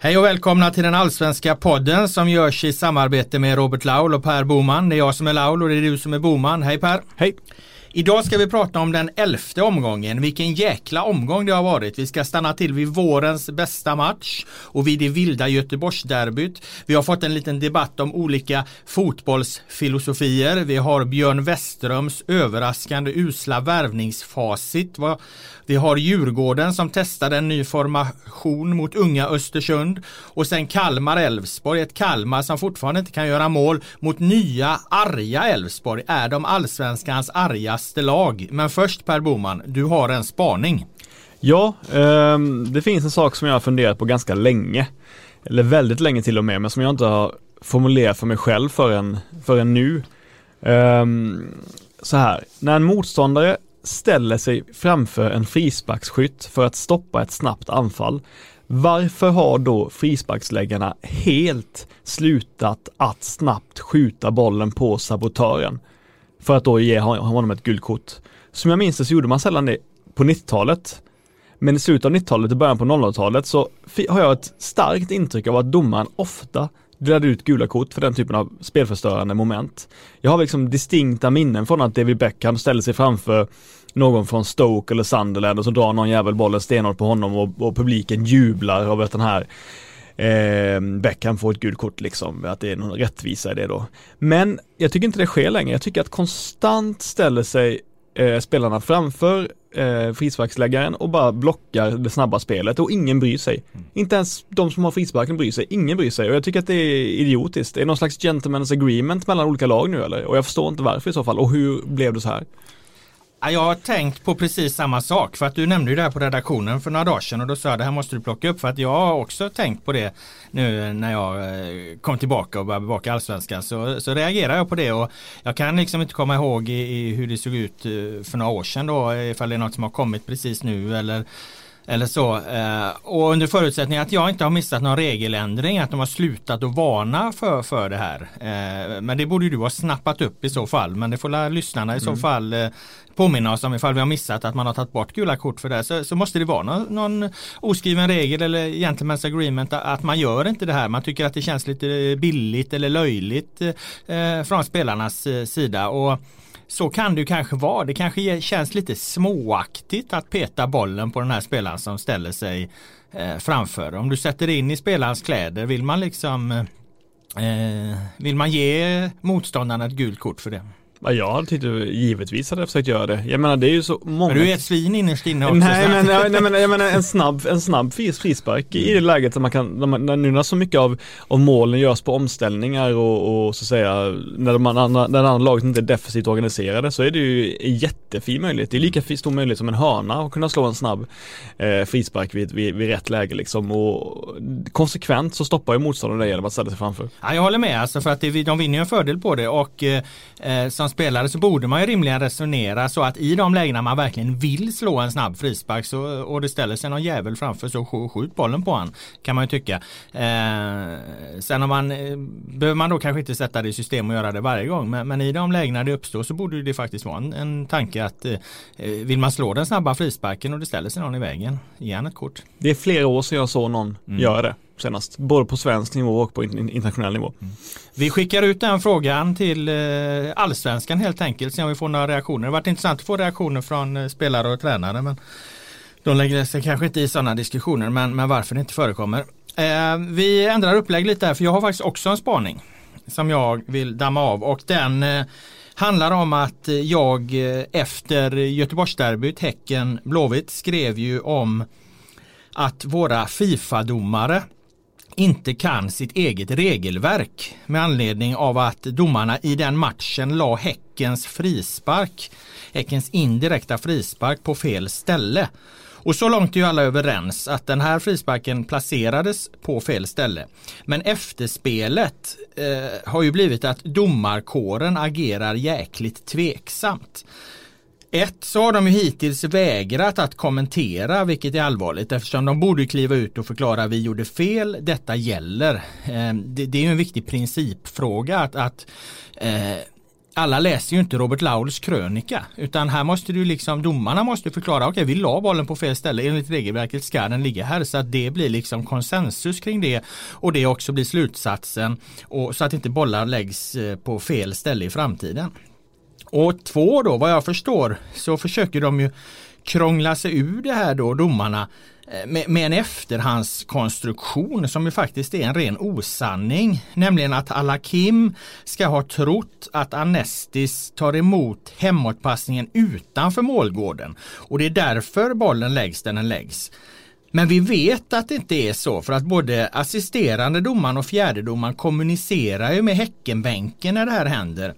Hej och välkomna till den allsvenska podden som görs i samarbete med Robert Laul och Per Boman. Det är jag som är Laul och det är du som är Boman. Hej Per! Hej! Idag ska vi prata om den elfte omgången. Vilken jäkla omgång det har varit. Vi ska stanna till vid vårens bästa match och vid det vilda Göteborgsderbyt. Vi har fått en liten debatt om olika fotbollsfilosofier. Vi har Björn Westerums överraskande usla värvningsfacit. Vi har Djurgården som testade en ny formation mot unga Östersund och sen Kalmar-Elfsborg, ett Kalmar som fortfarande inte kan göra mål mot nya arga Elfsborg är de allsvenskans argaste lag. Men först Per Boman, du har en spaning. Ja, eh, det finns en sak som jag har funderat på ganska länge. Eller väldigt länge till och med, men som jag inte har formulerat för mig själv förrän, förrän nu. Eh, så här, när en motståndare ställer sig framför en frisparksskytt för att stoppa ett snabbt anfall. Varför har då frisparksläggarna helt slutat att snabbt skjuta bollen på sabotören? För att då ge honom ett gult kort. Som jag minns det så gjorde man sällan det på 90-talet. Men i slutet av 90-talet och början på 00-talet så har jag ett starkt intryck av att domaren ofta delade ut gula kort för den typen av spelförstörande moment. Jag har liksom distinkta minnen från att David Beckham ställde sig framför någon från Stoke eller Sunderland och så drar någon jävel bollen stenhårt på honom och, och publiken jublar av att den här eh, Beckham får ett gult kort liksom, att det är någon rättvisa i det då. Men jag tycker inte det sker längre, jag tycker att konstant ställer sig eh, spelarna framför eh, frisparksläggaren och bara blockar det snabba spelet och ingen bryr sig. Mm. Inte ens de som har frisparken bryr sig, ingen bryr sig och jag tycker att det är idiotiskt. Det är någon slags gentleman's agreement mellan olika lag nu eller? Och jag förstår inte varför i så fall och hur blev det så här? Jag har tänkt på precis samma sak för att du nämnde ju det här på redaktionen för några dagar sedan och då sa jag det här måste du plocka upp för att jag har också tänkt på det nu eh, när jag eh, kom tillbaka och började bevaka allsvenskan. Så, så reagerar jag på det och jag kan liksom inte komma ihåg i, i hur det såg ut eh, för några år sedan då ifall det är något som har kommit precis nu eller eller så. Eh, och under förutsättning att jag inte har missat någon regeländring, att de har slutat att varna för, för det här. Eh, men det borde du ha snappat upp i så fall. Men det får lyssnarna i så mm. fall eh, påminna oss om ifall vi har missat att man har tagit bort gula kort för det. Så, så måste det vara någon, någon oskriven regel eller gentleman's agreement att man gör inte det här. Man tycker att det känns lite billigt eller löjligt från spelarnas sida. Och så kan det kanske vara. Det kanske känns lite småaktigt att peta bollen på den här spelaren som ställer sig eh, framför. Om du sätter in i spelarens kläder, vill man liksom eh, eh vill man ge motståndaren ett gult kort för det? Ja, jag hade tyckt givetvis hade jag försökt göra det. Jag menar det är ju så många. Men du är ett svin innerst inne också. Nej men, jag, nej, men jag menar en snabb, en snabb frispark i det läget där man kan, när, nu när så mycket av, av målen görs på omställningar och, och så att säga när, man, när det andra laget inte är defensivt organiserade så är det ju en jättefin möjlighet. Det är lika stor möjlighet som en hörna att kunna slå en snabb eh, frispark vid, vid, vid rätt läge liksom och konsekvent så stoppar ju motståndaren det genom att ställa sig framför. Ja, jag håller med alltså för att det, de vinner ju en fördel på det och eh, eh som spelare så borde man ju rimligen resonera så att i de lägena man verkligen vill slå en snabb frispark så, och det ställer sig någon jävel framför så skjut bollen på han kan man ju tycka. Eh, sen om man eh, behöver man då kanske inte sätta det i system och göra det varje gång men, men i de lägena det uppstår så borde det faktiskt vara en, en tanke att eh, vill man slå den snabba frisparken och det ställer sig någon i vägen, ge han ett kort. Det är flera år sedan jag såg någon mm. göra det senast. Både på svensk nivå och på internationell nivå. Mm. Vi skickar ut den frågan till eh, allsvenskan helt enkelt. Se om vi får några reaktioner. Det har varit intressant att få reaktioner från eh, spelare och tränare. Men de lägger sig kanske inte i sådana diskussioner. Men, men varför det inte förekommer. Eh, vi ändrar upplägg lite här för jag har faktiskt också en spaning. Som jag vill damma av och den eh, handlar om att jag efter Göteborgsderbyt, Häcken, Blåvitt skrev ju om att våra Fifa-domare inte kan sitt eget regelverk med anledning av att domarna i den matchen la Häckens frispark, Häckens indirekta frispark på fel ställe. Och så långt är ju alla överens att den här frisparken placerades på fel ställe. Men efterspelet eh, har ju blivit att domarkåren agerar jäkligt tveksamt. Ett så har de ju hittills vägrat att kommentera vilket är allvarligt eftersom de borde kliva ut och förklara vi gjorde fel, detta gäller. Ehm, det är ju en viktig principfråga att, att eh, alla läser ju inte Robert Lauls krönika utan här måste du liksom domarna måste förklara okej okay, vi la bollen på fel ställe enligt regelverket ska den ligga här så att det blir liksom konsensus kring det och det också blir slutsatsen och så att inte bollar läggs eh, på fel ställe i framtiden. Och två då vad jag förstår så försöker de ju krångla sig ur det här då domarna eh, med, med, en efterhandskonstruktion som ju faktiskt är en ren osanning. Nämligen att Alakim ska ha trott att Anestis tar emot hemåtpassningen utanför målgården. Och det är därför bollen läggs där den läggs. Men vi vet att det inte är så för att både assisterande domaren och fjärdedomaren kommunicerar ju med Häckenbänken när det här händer.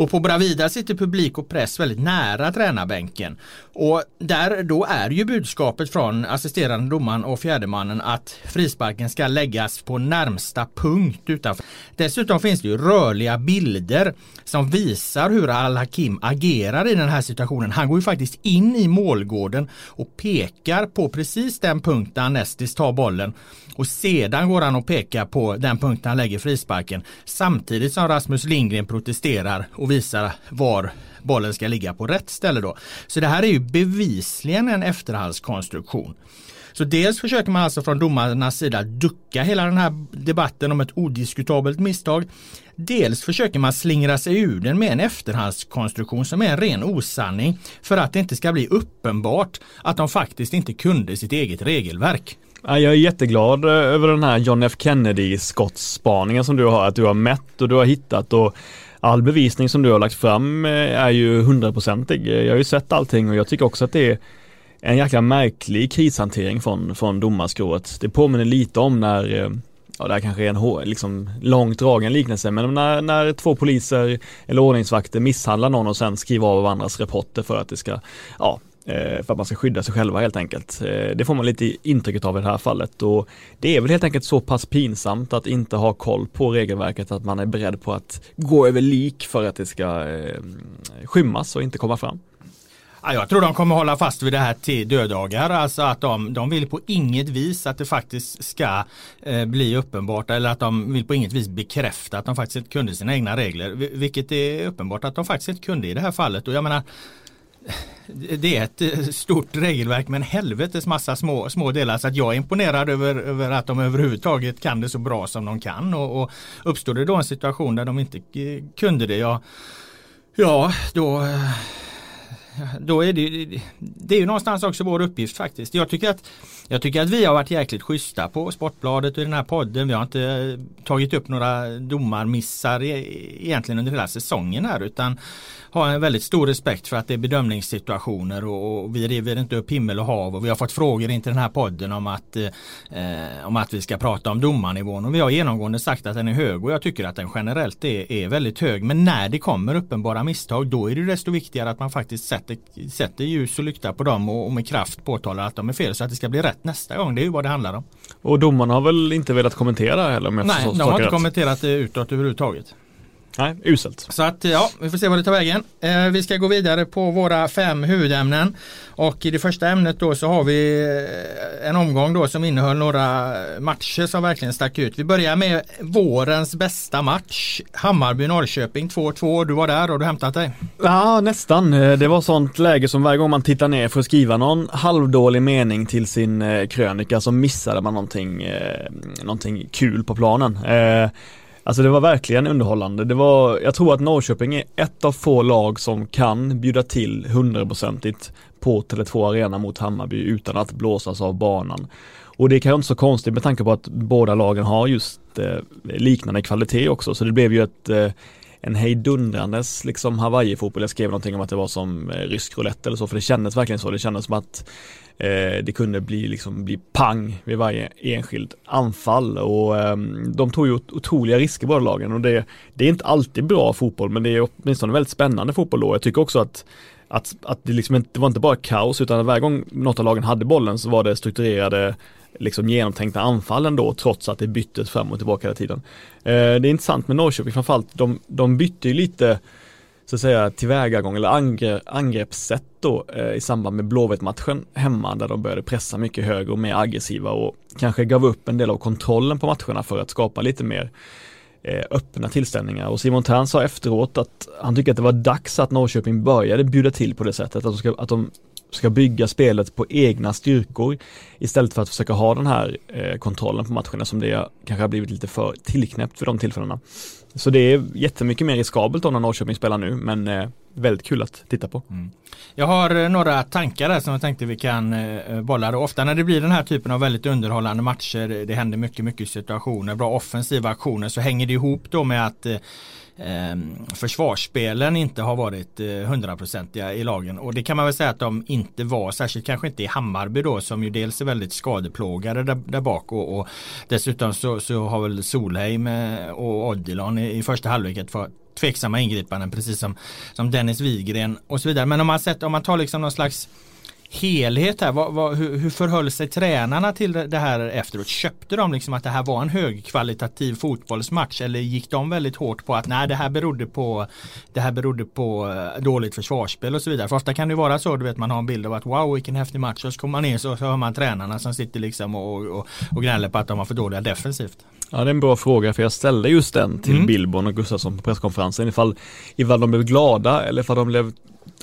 Och på Bravida sitter publik och press väldigt nära tränarbänken. Och där då är ju budskapet från assisterande domaren och fjärdemannen att frisparken ska läggas på närmsta punkt utanför. Dessutom finns det ju rörliga bilder som visar hur Al-Hakim agerar i den här situationen. Han går ju faktiskt in i målgården och pekar på precis den punkt där Anestis tar bollen och sedan går han och pekar på den punkten han lägger frisparken samtidigt som Rasmus Lindgren protesterar och visar var bollen ska ligga på rätt ställe då. Så det här är ju bevisligen en efterhandskonstruktion. Så dels försöker man alltså från domarnas sida ducka hela den här debatten om ett odiskutabelt misstag. Dels försöker man slingra sig ur den med en efterhandskonstruktion som är en ren osanning för att det inte ska bli uppenbart att de faktiskt inte kunde sitt eget regelverk. Jag är jätteglad eh, över den här John F Kennedy skottsspaningen som du har, att du har mätt och du har hittat och all bevisning som du har lagt fram eh, är ju hundraprocentig. Eh, jag har ju sett allting och jag tycker också att det är en jäkla märklig krishantering från, från domarskrået. Det påminner lite om när ja det här kanske är en liksom, långt dragen liknelse, men när, när två poliser eller ordningsvakter misshandlar någon och sen skriver av varandras rapporter för att det ska, ja, Eh, för att man ska skydda sig själva helt enkelt. Eh, det får man lite intrycket av i det här fallet och det är väl helt enkelt så pass pinsamt att inte ha koll på regelverket att man är beredd på att gå över lik för att det ska eh, skymmas och inte komma fram. Ja, jag tror de kommer hålla fast vid det här till döddagar. Alltså att de, de vill på inget vis att det faktiskt ska eh, bli uppenbart eller att de vill på inget vis bekräfta att de faktiskt inte kunde sina egna regler. Vilket är uppenbart att de faktiskt inte kunde i det här fallet. Och jag menar det är ett eh, stort regelverk med en helvetes massa små, små delar så att jag är imponerad över, över att de överhuvudtaget kan det så bra som de kan och, och uppstår det då en situation där de inte eh, kunde det ja, ja då eh, då är det, det är ju någonstans också vår uppgift faktiskt. Jag tycker, att, jag tycker att vi har varit jäkligt schyssta på Sportbladet och i den här podden. Vi har inte eh, tagit upp några domarmissar e-, egentligen under hela säsongen här utan har en väldigt stor respekt för att det är bedömningssituationer och, och vi river inte upp himmel och hav och vi har fått frågor in till den här podden om att, eh, om att vi ska prata om domarnivån och vi har genomgående sagt att den är hög och jag tycker att den generellt är, är väldigt hög. Men när det kommer uppenbara misstag då är det desto viktigare att man faktiskt sätter, sätter ljus och lykta på dem och, och med kraft påtalar att de är fel så att det ska bli rätt nästa gång. Det är ju vad det handlar om. Och domarna har väl inte velat kommentera heller om jag Nej, de har inte rätt. kommenterat det utåt överhuvudtaget. Nej, uselt. Så att ja, vi får se vad det tar vägen. Eh, vi ska gå vidare på våra fem huvudämnen. Och i det första ämnet då så har vi eh, en omgång då som innehöll några matcher som verkligen stack ut. Vi börjar med vårens bästa match. Hammarby-Norrköping 2-2. Du var där och du hämtat dig? Ja, nästan. Eh, det var sånt läge som varje gång man tittar ner för att skriva någon halvdålig mening till sin eh, krönika så missade man någonting, någonting kul på planen. Alltså det var verkligen underhållande. Det var, jag tror att Norrköping är ett av få lag som kan bjuda till hundraprocentigt på Tele2 Arena mot Hammarby utan att blåsas av banan. Och det är kanske inte så konstigt med tanke på att båda lagen har just eh, liknande kvalitet också, så det blev ju ett eh, en hejdundrandes liksom Hawaii-fotboll. Jag skrev någonting om att det var som eh, rysk roulette eller så, för det kändes verkligen så. Det kändes som att eh, det kunde bli, liksom, bli pang vid varje enskilt anfall och eh, de tog ju otroliga risker båda lagen och det, det är inte alltid bra fotboll, men det är åtminstone väldigt spännande fotboll då. Jag tycker också att att, att det, liksom inte, det var inte bara kaos utan varje gång något av lagen hade bollen så var det strukturerade liksom genomtänkta anfallen då trots att det byttes fram och tillbaka hela tiden. Eh, det är intressant med Norrköping framförallt, de, de bytte ju lite så att säga tillvägagång eller angre, angreppssätt då eh, i samband med Blåvitt-matchen hemma där de började pressa mycket högre och mer aggressiva och kanske gav upp en del av kontrollen på matcherna för att skapa lite mer eh, öppna tillställningar och Simon Tern sa efteråt att han tycker att det var dags att Norrköping började bjuda till på det sättet, att de ska, att de ska bygga spelet på egna styrkor istället för att försöka ha den här eh, kontrollen på matcherna som det kanske har blivit lite för tillknäppt för de tillfällena. Så det är jättemycket mer riskabelt om när Norrköping spelar nu men eh, väldigt kul att titta på. Mm. Jag har eh, några tankar där som jag tänkte vi kan eh, eh bolla. Ofta när det blir den här typen av väldigt underhållande matcher, eh, det händer mycket, mycket situationer, bra offensiva aktioner så hänger det ihop då med att eh, Ehm, försvarsspelen inte har varit eh, hundraprocentiga i lagen och det kan man väl säga att de inte var särskilt kanske inte i Hammarby då som ju dels är väldigt skadeplågade där, där bak och, och, dessutom så, så har väl Solheim eh, och Odilon i, i första halvlek fått tveksamma ingripanden precis som, som Dennis Wigren och så vidare. Men om man, sett, om man tar liksom någon slags helhet här. Vad, vad, hur, hur förhöll sig tränarna till det här efteråt? Köpte de liksom att det här var en högkvalitativ fotbollsmatch eller gick de väldigt hårt på att nej det här berodde på det här berodde på eh, dåligt försvarsspel och så vidare. För ofta kan det vara så du vet man har en bild av att wow vilken häftig match och så kommer man in så, så hör man tränarna som sitter liksom och, och, och gnäller på att de var för dåliga defensivt. Ja det är en bra fråga för jag ställde just den till mm. Billborn och Gustafsson på presskonferensen ifall, ifall de blev glada eller ifall de blev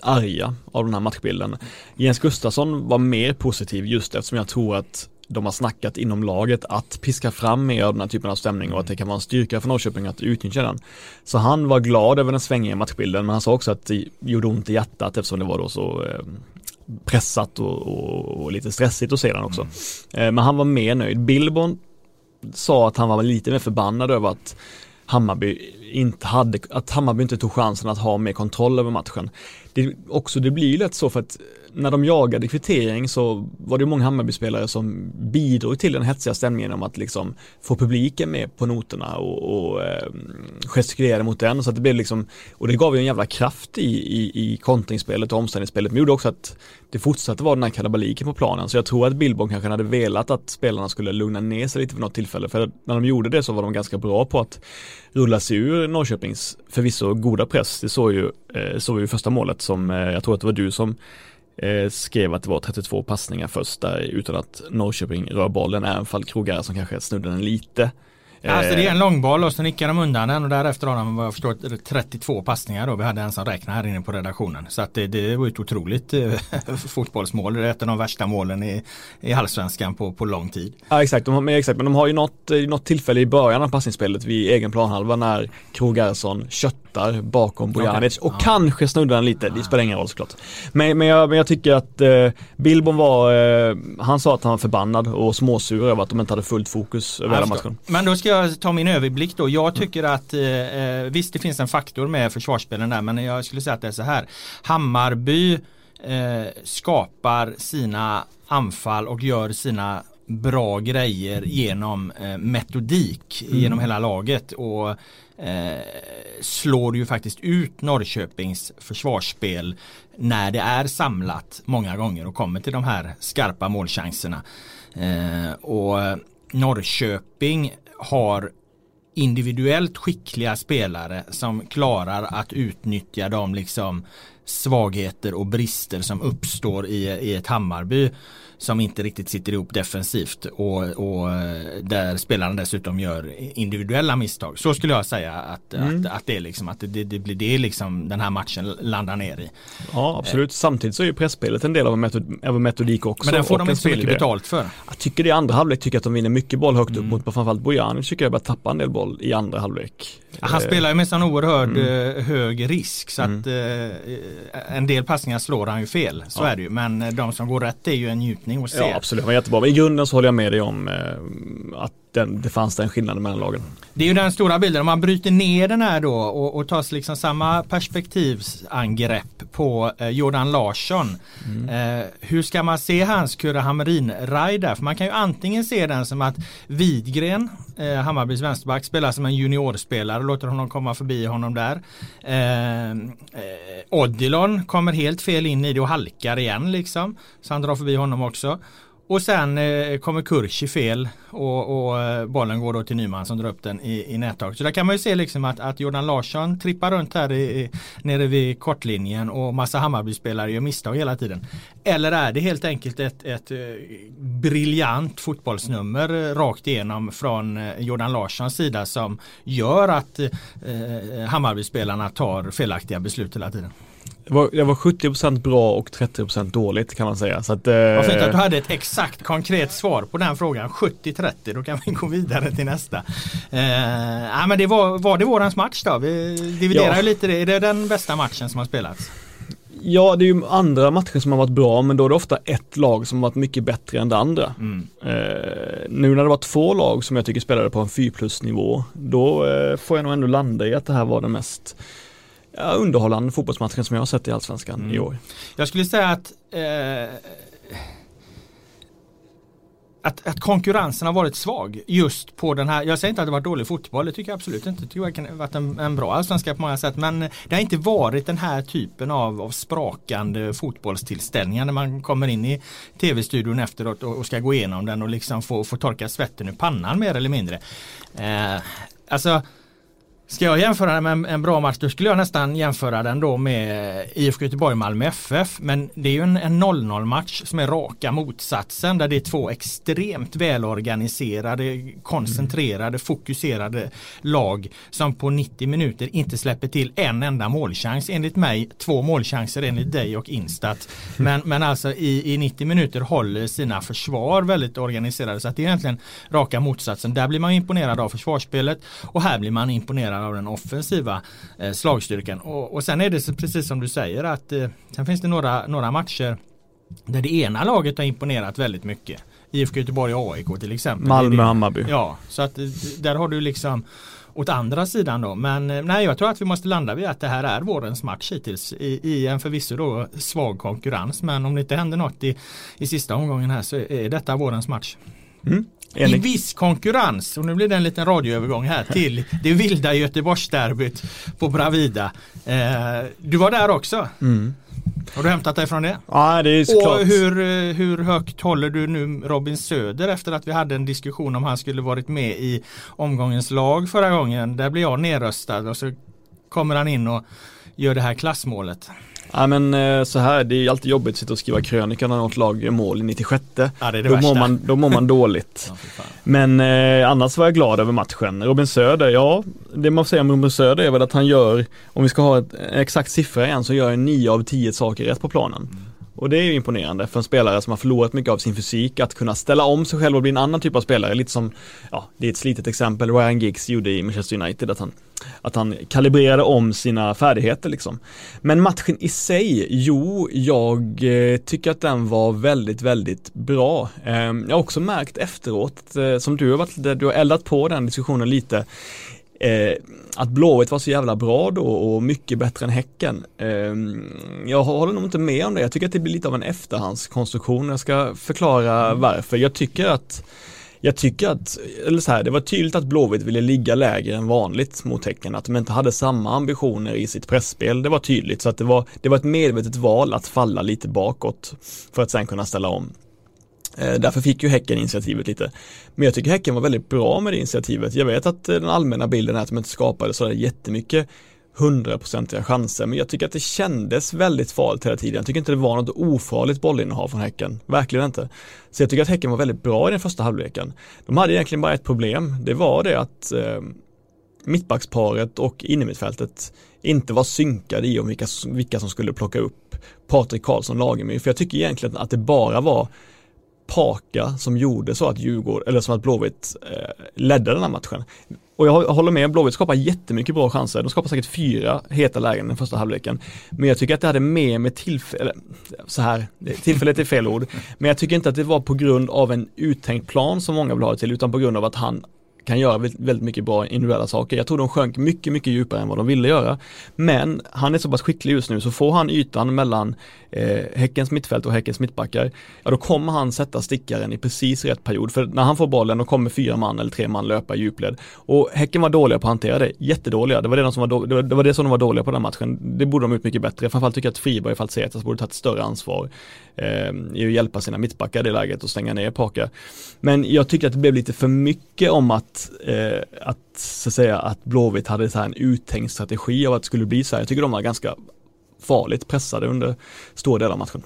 arga av den här matchbilden. Jens Gustafsson var mer positiv just eftersom jag tror att de har snackat inom laget att piska fram mer av den här typen av stämning och att det kan vara en styrka för Norrköping att utnyttja den. Så han var glad över den svängiga matchbilden men han sa också att det gjorde ont i hjärtat eftersom det var då så eh, pressat och, och, och, lite stressigt att se den också. Mm. Men han var mer nöjd. Billborn sa att han var lite mer förbannad över att Hammarby inte hade, att Hammarby inte tog chansen att ha mer kontroll över matchen. Det, också, det blir ju lätt så för att eh, när de jagade kvittering så var det många Hammarby-spelare som bidrog till den hetsiga stämningen om att liksom få publiken med på noterna och, och eh, gestikulera mot den. Så att det blev liksom, och det gav ju en jävla kraft i, i, i kontringsspelet och omställningsspelet, men gjorde också att det fortsatte vara den här kalabaliken på planen. Så jag tror att Billborn kanske hade velat att spelarna skulle lugna ner sig lite vid något tillfälle, för när de gjorde det så var de ganska bra på att rulla sig ur Norrköpings förvisso goda press. Det såg ju, eh, såg vi första målet som, eh, jag tror att det var du som eh, skrev att det var 32 passningar först där utan att Norrköping rör bollen, även fall Krogar som kanske snudde den lite. Alltså det är en långboll och så nickar de undan den och därefter har de vad jag förstår 32 passningar då. Vi hade en som räknade här inne på redaktionen. Så att det, det var ett otroligt eh, fotbollsmål. Det är ett av de värsta målen i, i allsvenskan på, på lång tid. Ja exakt, de har, men, exakt, men de har ju något, något tillfälle i början av passningsspelet vid egen planhalva när Krogarsson köttar bakom Bojanic och ja. kanske snuddar den lite, det spelar ingen roll såklart. Men, men, jag, men jag tycker att eh, Bilbon var, eh, han sa att han var förbannad och småsur över att de inte hade fullt fokus över hela matchen. Men då ska jag ta min överblick då. Jag tycker att eh, eh, visst det finns en faktor med försvarsspelen där men jag skulle säga att det är så här. Hammarby eh, skapar sina anfall och gör sina bra grejer genom eh, metodik mm. genom hela laget och eh, slår ju faktiskt ut Norrköpings försvarsspel när det är samlat många gånger och kommer till de här skarpa målchanserna. Eh, och Norrköping har individuellt skickliga spelare som klarar att utnyttja de liksom svagheter och brister som uppstår i, i ett Hammarby som inte riktigt sitter ihop defensivt och, och där spelarna dessutom gör individuella misstag. Så skulle jag säga att, mm. att, att, det är liksom att det, det, blir det liksom den här matchen landar ner i. Ja absolut, samtidigt så är ju pressspelet en del av en metodik också. Men den får de inte så mycket betalt för. Jag tycker det i andra halvlek tycker att de vinner mycket boll högt upp mm. mot framförallt Bojanic tycker jag börjar tappa en del boll i andra halvlek. Han spelar ju med sån oerhörd mm. Eh, hög risk så att mm. eh, en del passningar slår han ju fel. Så ja. är det ju. Men de som går rätt är ju en njutning att se. Ja absolut, det var jättebra. Men i grunden så håller jag med dig om eh, att den, det fanns den skillnaden mellan lagen. Det är ju den stora bilden. Om man bryter ner den här då och, och tar liksom samma perspektivsangrepp på eh, Jordan Larsson. Mm. Eh, hur ska man se hans Kurre Hamrin-raj där? För man kan ju antingen se den som att Widgren, eh, Hammarbys vänsterback, spelar som en juniorspelare och låter honom komma förbi honom där. Eh, eh, Odilon kommer helt fel in i det och halkar igen liksom. Så han drar förbi honom också och sen eh, kommer Kurci fel och, och eh, bollen går då till Nyman som drar upp den i, i nättaket. Så där kan man ju se liksom att, att Jordan Larsson trippar runt här i, i, nere vid kortlinjen och massa Hammarby-spelare gör misstag hela tiden. Eller är det helt enkelt ett, ett, ett briljant fotbollsnummer eh, rakt igenom från eh, Jordan Larssons sida som gör att eh, Hammarby-spelarna tar felaktiga beslut hela tiden? Det var, det var 70% bra och 30% dåligt kan man säga. Så att, eh... Vad fint att du hade ett exakt konkret svar på den frågan. 70-30, då kan vi gå vidare till nästa. Eh, ja, men det var, var det vårens match då? Vi dividerar ja. lite det. Är det den bästa matchen som har spelats? Ja, det är ju andra matcher som har varit bra, men då är det ofta ett lag som har varit mycket bättre än det andra. Mm. Eh, nu när det var två lag som jag tycker spelade på en 4 plus nivå, då eh, får jag nog ändå landa i att det här var den mest ja, underhållande fotbollsmatchen som jag har sett i Allsvenskan mm. i år. Jag skulle säga att eh, att, att, konkurrensen har varit svag just på den här, jag säger inte att det varit dålig fotboll, det tycker jag absolut inte. Det tycker jag har varit en, en bra allsvenska på många sätt. Men det har inte varit den här typen av, av sprakande fotbollstillställningar när man kommer in i tv-studion efteråt och, och, ska gå igenom den och liksom få, få torka svetten ur pannan mer eller mindre. Eh, alltså Ska jag jämföra den med en, en, bra match då skulle jag nästan jämföra den då med IFK Göteborg-Malmö FF. Men det är ju en, en 0-0 match som är raka motsatsen där det är två extremt välorganiserade, koncentrerade, fokuserade lag som på 90 minuter inte släpper till en enda målchans enligt mig. Två målchanser enligt dig och Instat. Men, men alltså i, i 90 minuter håller sina försvar väldigt organiserade så att det är egentligen raka motsatsen. Där blir man imponerad av försvarsspelet och här blir man imponerad delar av den offensiva eh, slagstyrkan. Och, och sen är det precis som du säger att eh, sen finns det några, några matcher där det ena laget har imponerat väldigt mycket. IFK Göteborg och AIK till exempel. Malmö Hammarby. Ja, så att eh, där har du liksom åt andra sidan då. Men nej, jag tror att vi måste landa vid att det här är vårens match hittills i, i en förvisso då svag konkurrens. Men om det inte händer något i, i sista omgången här så är detta vårens match. Mm. I viss konkurrens, och nu blir det en liten radioövergång här till det vilda Göteborgsderbyt på Bravida. Eh, du var där också. Mm. Har du hämtat dig från det? Ja, det är såklart. Och hur, eh, hur högt håller du nu Robin Söder efter att vi hade en diskussion om han skulle varit med i omgångens lag förra gången. Där blir jag nerröstad och så kommer han in och gör det här klassmålet. Ja men eh, så här, det är alltid jobbigt att sitta och skriva krönika när något lag gör mål i 96. Ja, det det då, mår man, då mår man dåligt. ja, men eh, annars var jag glad över matchen. Robin Söder, ja, det man får säga om Robin Söder är väl att han gör, om vi ska ha ett, en exakt siffra igen, så gör han 9 av 10 saker rätt på planen. Mm. Och det är ju imponerande för en spelare som har förlorat mycket av sin fysik att kunna ställa om sig själv och bli en annan typ av spelare. Lite som, ja, det är ett slitet exempel Ryan Giggs gjorde i Manchester United. Att han, att han kalibrerade om sina färdigheter liksom. Men matchen i sig, jo, jag eh, tycker att den var väldigt, väldigt bra. Ehm, jag har också märkt efteråt, eh, som du har varit, du har eldat på den diskussionen lite Eh, att Blåvitt var så jävla bra då och mycket bättre än Häcken. Eh, jag håller nog inte med om det. Jag tycker att det blir lite av en efterhandskonstruktion. Jag ska förklara mm. varför. Jag tycker att jag tycker att, eller så här, det var tydligt att Blåvitt ville ligga lägre än vanligt mot Häcken, att de inte hade samma ambitioner i sitt pressspel. Det var tydligt, så att det var, det var ett medvetet val att falla lite bakåt för att sen kunna ställa om. Eh, därför fick ju Häcken initiativet lite. Men jag tycker Häcken var väldigt bra med det initiativet. Jag vet att eh, den allmänna bilden är att de inte skapade sådär jättemycket hundraprocentiga chanser, men jag tycker att det kändes väldigt farligt hela tiden. Jag tycker inte det var något ofarligt bollinnehav från Häcken, verkligen inte. Så jag tycker att Häcken var väldigt bra i den första halvleken. De hade egentligen bara ett problem, det var det att eh, mittbacksparet och innermittfältet inte var synkade i om vilka, vilka som skulle plocka upp Patrik Karlsson Lagemyr. För jag tycker egentligen att det bara var Paka som gjorde så att Djurgården, eller som att Blåvitt eh, ledde den här matchen. Och jag håller med, Blåvitt skapar jättemycket bra chanser. De skapar säkert fyra heta lägen den första halvleken. Men jag tycker att det hade mer med tillfälle, så här, tillfället är fel ord. Men jag tycker inte att det var på grund av en uttänkt plan som många vill ha det till, utan på grund av att han kan göra väldigt mycket bra individuella saker. Jag tror de sjönk mycket, mycket djupare än vad de ville göra. Men han är så pass skicklig just nu så får han ytan mellan eh, Häckens mittfält och Häckens mittbackar, ja då kommer han sätta stickaren i precis rätt period. För när han får bollen då kommer fyra man eller tre man löpa i djupled. Och Häcken var dåliga på att hantera det, jättedåliga. Det var det, de som var, då, det, var, det som de var dåliga på den matchen. Det borde de gjort mycket bättre. Framförallt tycker jag att Friberg och Falsetas borde tagit större ansvar eh, i att hjälpa sina mittbackar i det läget och stänga ner Parker. Men jag tycker att det blev lite för mycket om att, eh, att, så att säga, att Blåvitt hade så här en uttänkt strategi av att det skulle bli så här. Jag tycker de var ganska farligt pressade under stora delar av matchen.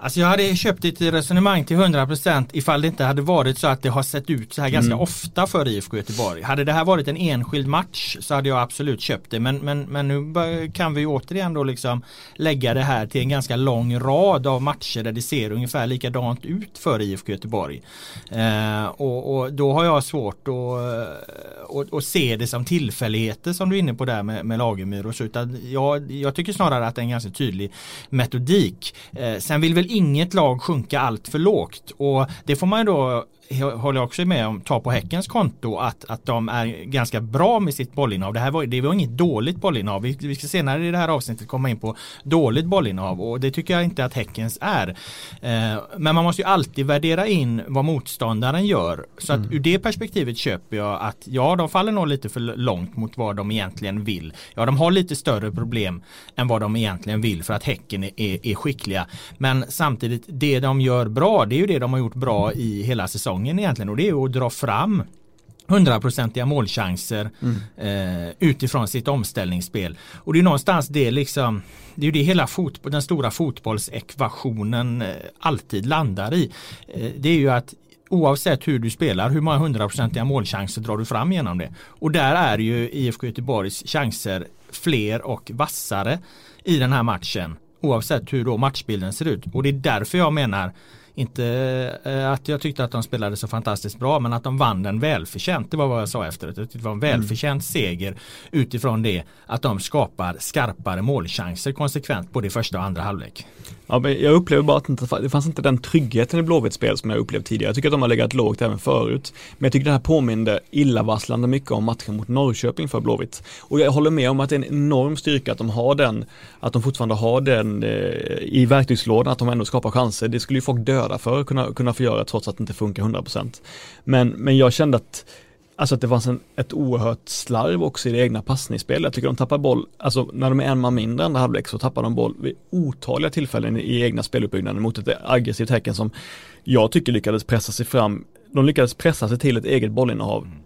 Alltså jag hade köpt ditt resonemang till 100% ifall det inte hade varit så att det har sett ut så här ganska mm. ofta för IFK Göteborg. Hade det här varit en enskild match så hade jag absolut köpt det. Men, men, men nu kan vi återigen då liksom lägga det här till en ganska lång rad av matcher där det ser ungefär likadant ut för IFK Göteborg. Eh, och, och, då har jag svårt att och, se det som tillfälligheter som du är inne på där med, med Lagemyr och så. Utan jag, jag tycker snarare att det är en ganska tydlig metodik. Eh, sen vill väl inget lag sjunka allt för lågt. Och det får man ju då håller jag också med om, ta på Häckens konto att, att de är ganska bra med sitt bollinnehav. Det här var, det var inget dåligt bollinnehav. Vi, vi ska senare i det här avsnittet komma in på dåligt bollinnehav och det tycker jag inte att Häckens är. Eh, men man måste ju alltid värdera in vad motståndaren gör. Så att mm. ur det perspektivet köper jag att ja, de faller nog lite för långt mot vad de egentligen vill. Ja, de har lite större problem än vad de egentligen vill för att Häcken är, är, är skickliga. Men samtidigt, det de gör bra, det är ju det de har gjort bra i hela säsongen säsongen egentligen och det är att dra fram hundraprocentiga målchanser mm. eh, utifrån sitt omställningsspel. Och det är någonstans det liksom det är ju det hela fotboll, den stora fotbollsekvationen eh, alltid landar i. Eh, det är ju att oavsett hur du spelar, hur många hundraprocentiga målchanser drar du fram genom det? Och där är ju IFK Göteborgs chanser fler och vassare i den här matchen. Oavsett hur då matchbilden ser ut. Och det är därför jag menar inte eh, att jag tyckte att de spelade så fantastiskt bra men att de vann den välförtjänt. Det var vad jag sa efteråt. Det var en välförtjänt mm. seger utifrån det att de skapar skarpare målchanser konsekvent både i första och andra halvlek. Ja, men jag upplever bara att det fanns inte den tryggheten i Blåvitts spel som jag upplevt tidigare. Jag tycker att de har legat lågt även förut. Men jag tycker det här påminde illavarslande mycket om matchen mot Norrköping för Blåvitt. Och jag håller med om att det är en enorm styrka att de har den, att de fortfarande har den eh, i verktygslådan, att de ändå skapar chanser. Det skulle ju folk döda för att kunna, kunna få göra trots att det inte funkar 100%. Men, men jag kände att Alltså att det fanns en, ett oerhört slarv också i det egna passningsspelet. Jag tycker de tappar boll, alltså när de är en man mindre än halvlek så tappar de boll vid otaliga tillfällen i egna speluppbyggnaden mot ett aggressivt Häcken som jag tycker lyckades pressa sig fram. De lyckades pressa sig till ett eget bollinnehav mm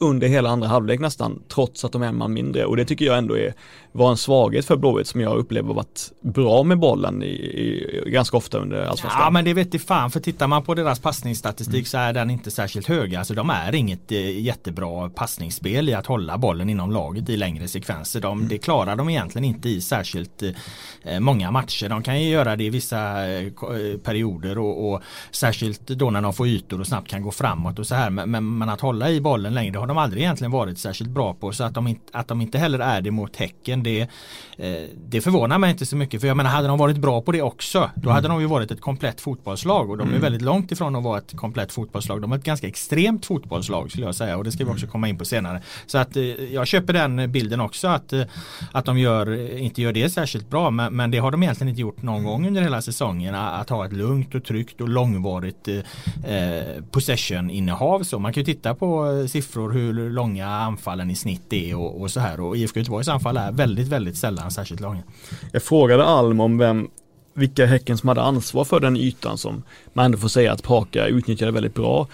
under hela andra halvlek nästan, trots att de är en man mindre. Och det tycker jag ändå är, var en svaghet för Blåvitt som jag upplever varit bra med bollen i, i, ganska ofta under allsvenskan. Ja men det vet i fan, för tittar man på deras passningsstatistik mm. så är den inte särskilt hög. Alltså de är inget eh, jättebra passningsspel i att hålla bollen inom laget i längre sekvenser. De, mm. Det klarar de egentligen inte i särskilt eh, många matcher. De kan ju göra det i vissa eh, eh perioder och, och, särskilt då när de får ytor och snabbt kan gå framåt och så här. Men, men, men att hålla i bollen längre, de aldrig egentligen varit särskilt bra på. Så att de, inte, att de inte heller är det mot Häcken det, eh, det förvånar mig inte så mycket. För jag menar hade de varit bra på det också då hade de ju varit ett komplett fotbollslag. Och de är mm. väldigt långt ifrån att vara ett komplett fotbollslag. De är ett ganska extremt fotbollslag skulle jag säga. Och det ska vi också komma in på senare. Så att eh, jag köper den bilden också att, eh, att de gör, inte gör det särskilt bra. Men, men det har de egentligen inte gjort någon gång under hela säsongen. Att ha ett lugnt och tryggt och långvarigt eh, possession-innehav. Så man kan ju titta på siffror hur långa anfallen i snitt är och, och så här. Och IFK Göteborgs anfall är väldigt, väldigt sällan särskilt långa. Jag frågade Alm om vem vilka Häcken som hade ansvar för den ytan som man ändå får säga att Paka utnyttjade väldigt bra.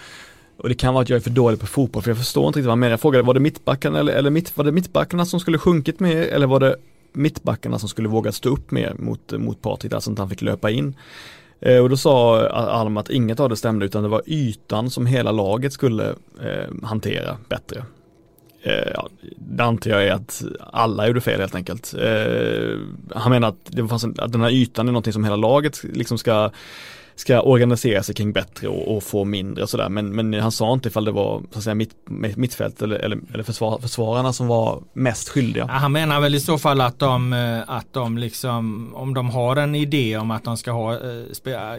Och det kan vara att jag är för dålig på fotboll för jag förstår inte riktigt vad han menar. Jag frågade, var det mittbackarna eller, eller mitt, var det mittbackarna som skulle sjunkit mer eller var det mittbackarna som skulle vågat stå upp mer mot, mot Patrik, alltså att han fick löpa in. Eh, och då sa Alm att inget av det stämde utan det var ytan som hela laget skulle eh, hantera bättre. Eh, ja, det antar jag är att alla gjorde fel helt enkelt. Eh, han menar att, det fanns en, att den här ytan är någonting som hela laget liksom ska ska organisera sig kring bättre och, och få mindre och sådär. Men, men han sa inte ifall det var så att säga, mitt, mittfält eller, eller, eller försvar, försvararna som var mest skyldiga. Ja, han menar väl i så fall att de, eh, att de liksom, om de har en idé om att de ska ha,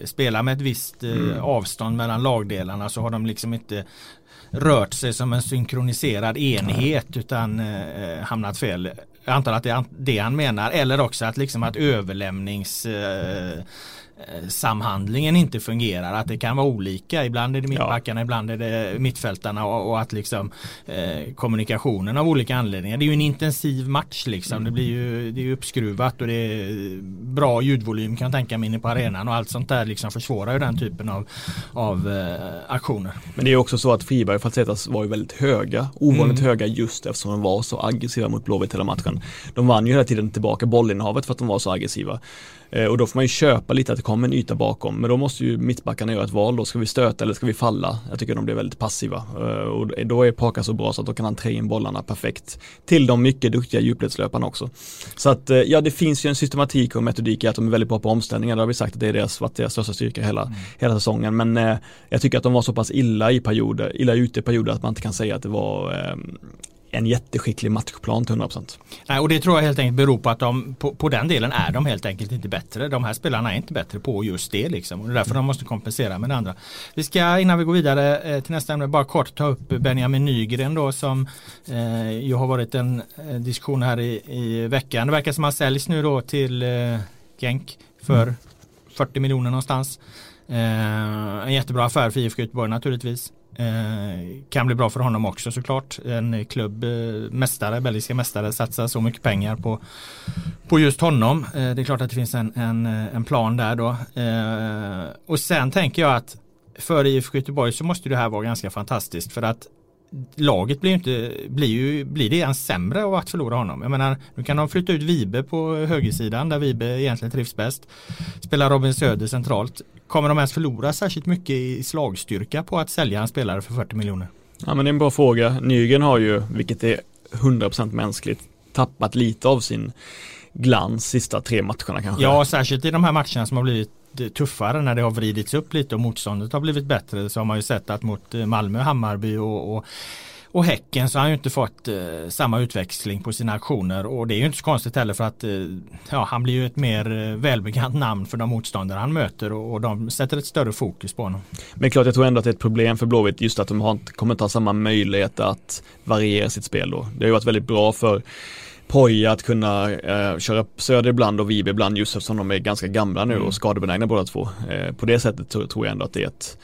spela med ett visst mm. avstånd mellan lagdelarna så har de liksom inte rört sig som en synkroniserad enhet utan eh, hamnat fel. Jag antar att det är det han menar eller också att liksom att överlämnings eh, Eh, samhandlingen inte fungerar. Att det kan vara olika. Ibland är det mittbackarna, ja. ibland är det mittfältarna och, och att liksom eh, kommunikationen av olika anledningar. Det är ju en intensiv match liksom. Det blir ju det är uppskruvat och det är bra ljudvolym kan jag tänka mig inne på arenan och allt sånt där liksom försvårar ju den typen av, av eh, aktioner. Men det är också så att Friberg och Falsetas var ju väldigt höga. Ovanligt mm. höga just eftersom de var så aggressiva mot Blåvitt hela matchen. De vann ju hela tiden tillbaka bollinnehavet för att de var så aggressiva. Eh, och då får man ju köpa lite att det kommer en yta bakom. Men då måste ju mittbackarna göra ett val då. Ska vi stöta eller ska vi falla? Jag tycker de blir väldigt passiva. Eh, och då är Paka så bra så att då kan han trä in bollarna perfekt. Till de mycket duktiga djupledslöparna också. Så att eh, ja, det finns ju en systematik och metodik i att de är väldigt bra på omställningar. Det har vi sagt att det är deras, varit deras största styrka hela, mm. hela säsongen. Men jag tycker att de var så pass illa i perioder, illa ute i perioder att man inte kan säga att det var en jätteskicklig matchplan till 100%. Nej, och det tror jag helt enkelt beror på att de på, på, den delen är de helt enkelt inte bättre. De här spelarna är inte bättre på just det liksom. Och det är därför de måste kompensera med det andra. Vi ska innan vi går vidare eh, till nästa ämne bara kort ta upp Benjamin Nygren då som eh, ju har varit en eh, diskussion här i, i veckan. Det verkar som han säljs nu då till eh, Genk för mm. 40 miljoner någonstans. Eh, en jättebra affär för IFK Göteborg naturligtvis. Eh, kan bli bra för honom också såklart. En klubb, eh, mästare, belgiska mästare satsar så mycket pengar på, på just honom. Eh, det är klart att det finns en, en, en plan där då. Och sen tänker jag att för IFK Göteborg så måste det här vara ganska fantastiskt för att laget blir, inte, blir, ju, blir det ens sämre av att förlora honom. Jag menar, nu kan de flytta ut Vibe på högersidan där Vibe egentligen trivs bäst. Spela Robin Söder centralt. Kommer de ens förlora särskilt mycket i slagstyrka på att sälja en spelare för 40 miljoner? Ja men det är en bra fråga. Nygren har ju, vilket är 100% mänskligt, tappat lite av sin glans sista tre matcherna kanske. Ja, särskilt i de här matcherna som har blivit tuffare när det har vridits upp lite och motståndet har blivit bättre så har man ju sett att mot eh, Malmö, Hammarby och, och och Häcken så har han ju inte fått eh, samma utväxling på sina aktioner och det är ju inte så konstigt heller för att eh, ja, han blir ju ett mer eh, välbekant namn för de motståndare han möter och, och, de sätter ett större fokus på honom. Men klart jag tror ändå att det är ett problem för Blåvitt just att de har, kommer inte ha samma möjlighet att variera sitt spel då. Det har ju varit väldigt bra för Poja att kunna eh, köra Söder ibland och Vibe ibland just eftersom de är ganska gamla nu mm. och skadebenägna båda två. Eh, på det sättet tror jag ändå att det är ett